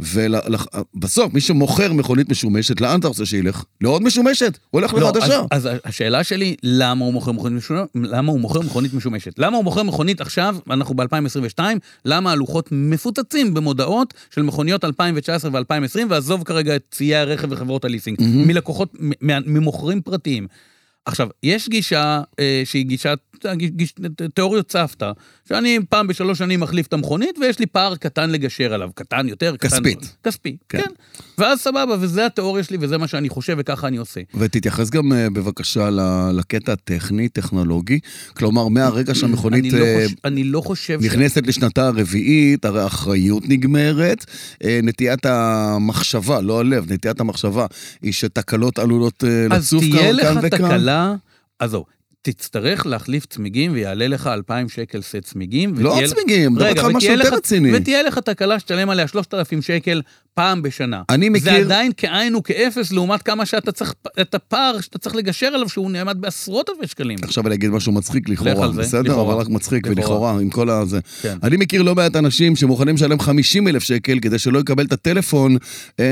ובסוף, מי שמוכר מכונית משומשת, לאן אתה רוצה שילך? לעוד משומשת, הוא הולך לא, לחדשה. אז, אז השאלה שלי, למה הוא מוכר מכונית משומשת? למה הוא מוכר מכונית משומשת? למה הוא מוכר מכונית עכשיו, אנחנו ב-2022, למה הלוחות מפוצצים במודעות של מכוניות 2019 ו-2020, ועזוב כרגע את ציי הרכב וחברות הליסינג, מלקוחות, מ- מה- ממוכרים פרטיים. עכשיו, יש גישה אה, שהיא גישת, גיש, גיש, תיאוריות סבתא, שאני פעם בשלוש שנים מחליף את המכונית, ויש לי פער קטן לגשר עליו, קטן יותר, קטן... כספית. כספי, כן. כן. ואז סבבה, וזה התיאוריה שלי, וזה מה שאני חושב, וככה אני עושה. ותתייחס גם אה, בבקשה לקטע הטכני, טכנולוגי. כלומר, מהרגע שהמכונית אני לא, אה, חוש... אני לא חושב... ש- נכנסת לשנתה הרביעית, הרי האחריות נגמרת. אה, נטיית המחשבה, לא הלב, נטיית המחשבה, היא שתקלות עלולות אה, אז לצוף תהיה כאן לך וכאן. תקלה, עזוב, תצטרך להחליף צמיגים ויעלה לך 2,000 שקל סט צמיגים. לא ותהיה- צמיגים, איתך על משהו יותר לך- רציני. ותהיה לך תקלה שתשלם עליה 3,000 שקל פעם בשנה. אני זה מכיר- עדיין כאין וכאפס לעומת כמה שאתה צריך, את הפער שאתה צריך לגשר עליו, שהוא נעמד בעשרות אלפי שקלים. עכשיו אני אגיד משהו מצחיק לכאורה, זה, בסדר? לכאורה. אבל רק מצחיק לכאורה. ולכאורה, עם כל הזה. כן. אני מכיר לא מעט אנשים שמוכנים לשלם 50 אלף שקל כדי שלא יקבל את הטלפון, אה,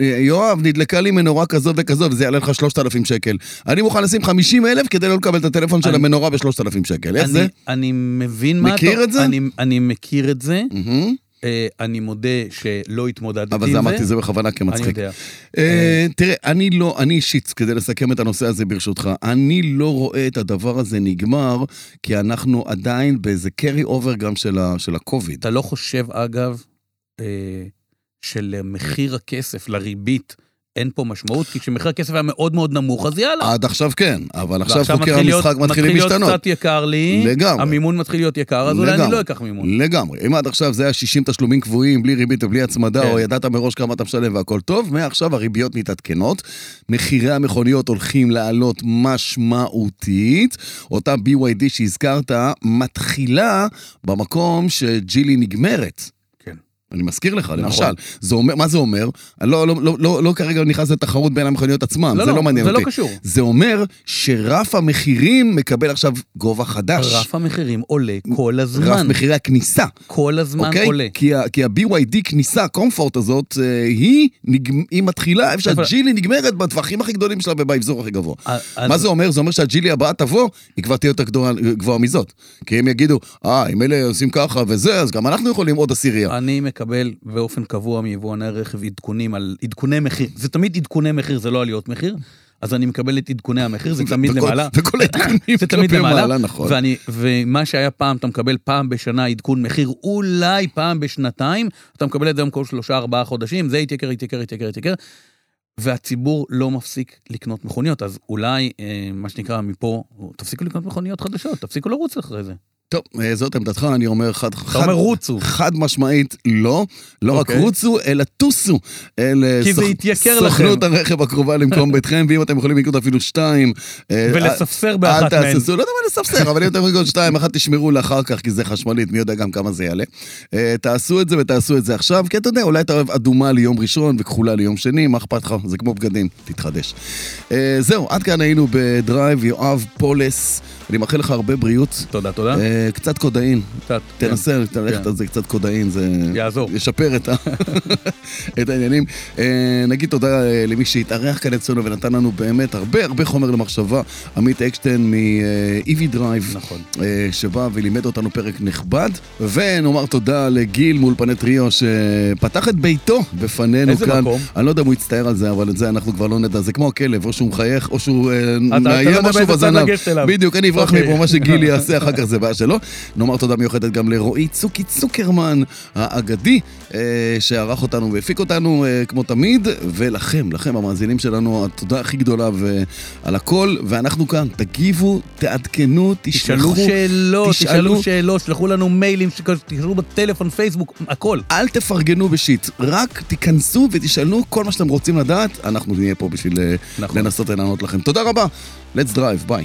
אה, יואב, נדלקה לי מנורה כזאת וכזאת, וזה יעלה לך 3,000 שקל. אני מוכן לשים 50 אלף כדי לא לקבל את הטלפון של אני- המנורה ב-3,000 שקל. איך אני, זה? אני מבין מה אתה... מכיר את זה? אני, אני מכיר את זה. מהמם. אה, אני מודה שלא התמודדתי עם זה. אבל זה אמרתי זה בכוונה אני כמצחיק. יודע. אה, תראה, אני לא, אני אישית, כדי לסכם את הנושא הזה ברשותך, אני לא רואה את הדבר הזה נגמר, כי אנחנו עדיין באיזה carry over גם של של הקוביד. אתה לא חושב, אגב, אה, שלמחיר הכסף, לריבית, אין פה משמעות, כי כשמחיר הכסף היה מאוד מאוד נמוך, אז יאללה. עד עכשיו כן, אבל עכשיו חוקי מתחיל המשחק מתחילים מתחיל להשתנות. להיות קצת יקר לי, לגמרי. המימון מתחיל להיות יקר, אז אולי אני לגמרי. לא אקח מימון. לגמרי. אם עד עכשיו זה היה 60 תשלומים קבועים, בלי ריבית ובלי הצמדה, כן. או ידעת מראש כמה אתה משלם והכל טוב, מעכשיו הריביות מתעדכנות, מחירי המכוניות הולכים לעלות משמעותית. אותה BYD שהזכרת מתחילה במקום שג'ילי נגמרת. אני מזכיר לך, נכון. למשל, זה אומר, מה זה אומר? אני לא, לא, לא, לא, לא כרגע נכנס לתחרות בין המכוניות עצמם, לא, זה לא, לא, מעניין זה לא אותי. קשור. זה אומר שרף המחירים מקבל עכשיו גובה חדש. רף המחירים עולה כל רף הזמן. מחירי הכניסה. כל הזמן אוקיי? עולה. כי, ה- כי ה-BYD כניסה, קומפורט הזאת, אה, היא. היא מתחילה איפה שהג'ילי נגמרת בטווחים הכי גדולים שלה ובאבזור הכי גבוה. אז- מה זה אומר? זה אומר שהג'ילי הבאה תבוא, היא כבר תהיה יותר גבוהה מזאת. כי הם יגידו, אה, אם אלה עושים ככה וזה, אז גם אנחנו יכולים עוד עשירייה. אני מקבל באופן קבוע מיבואני רכב עדכונים על עדכוני מחיר. זה תמיד עדכוני מחיר, זה לא עליות מחיר. אז אני מקבל את עדכוני המחיר, זה תמיד <laughs> למעלה. וכל העדכונים זה תמיד כלפי למעלה. מעלה, נכון. ואני, ומה שהיה פעם, אתה מקבל פעם בשנה עדכון מחיר, אולי פעם בשנתיים, אתה מקבל את זה כל שלושה, ארבעה חודשים, זה יתייקר, יתייקר, יתייקר, יתייקר. והציבור לא מפסיק לקנות מכוניות, אז אולי, אה, מה שנקרא, מפה, תפסיקו לקנות מכוניות חדשות, תפסיקו לרוץ אחרי זה. טוב, אה, זאת עמדתך, אני אומר חד... אתה אומר רוצו. חד משמעית לא. לא רק אוקיי. רוצו, אלא טוסו. אל אה, כי זה יתייקר סוכנות לכם. הרכב הקרובה למקום <laughs> ביתכם, ואם אתם יכולים לקנות אפילו שתיים... אה, ולספסר אל באחת מהן. תהססו, לא יודע מה לספסר, אבל אם אתם יכולים לקנות שתיים, אחת תשמרו לאחר כך, כי זה חשמלית, מי יודע גם כמה זה יעלה. תעשו את זה ותעשו את זה עכשיו, כי אתה יודע, אולי אתה אוהב אדומה ליום ראשון וכחולה ליום שני, מה אכפת לך? זה כמו בגדים, תתחדש. זהו, עד כאן היינו בדרייב, יואב פולס. אני מאחל לך הרבה בריאות. תודה, תודה. אה, קצת קודאין, קצת, כן. תנסה ללכת כן. על זה קצת קודאין, זה יעזור. ישפר את, ה... <laughs> את העניינים. אה, נגיד תודה אה, למי שהתארח כאן אצלנו ונתן לנו באמת הרבה הרבה חומר למחשבה. עמית אקשטיין מ- EV Drive, נכון. שבא ולימד אותנו פרק נכבד. ונאמר תודה לגיל מאולפני טריו שפתח את ביתו בפנינו איזה כאן. מקום? אני לא יודע אם הוא יצטער על זה, אבל את זה אנחנו כבר לא נדע. זה כמו הכלב, או שהוא מחייך, או שהוא לא מאיים יודע משהו בזנב. בדיוק, אני אברח אוקיי. מפה, מה שגילי <laughs> יעשה אחר כך זה בעיה שלו. נאמר תודה מיוחדת גם לרועי צוקי צוקרמן האגדי, אה, שערך אותנו והפיק אותנו אה, כמו תמיד, ולכם, לכם המאזינים שלנו, התודה הכי גדולה ועל הכל, ואנחנו כאן, תגיבו, תעדכנו, תשאלו תשלחו, שאלות, תשאלו. תשאלו שאלות, שלחו לנו מיילים, תשאלו בטלפון, פייסבוק, הכל. אל תפרגנו בשיט, רק תיכנסו ותשאלו כל מה שאתם רוצים לדעת, אנחנו נהיה פה בשביל אה, נכון. לנסות לענות לכם. תודה רבה, let's drive, ביי.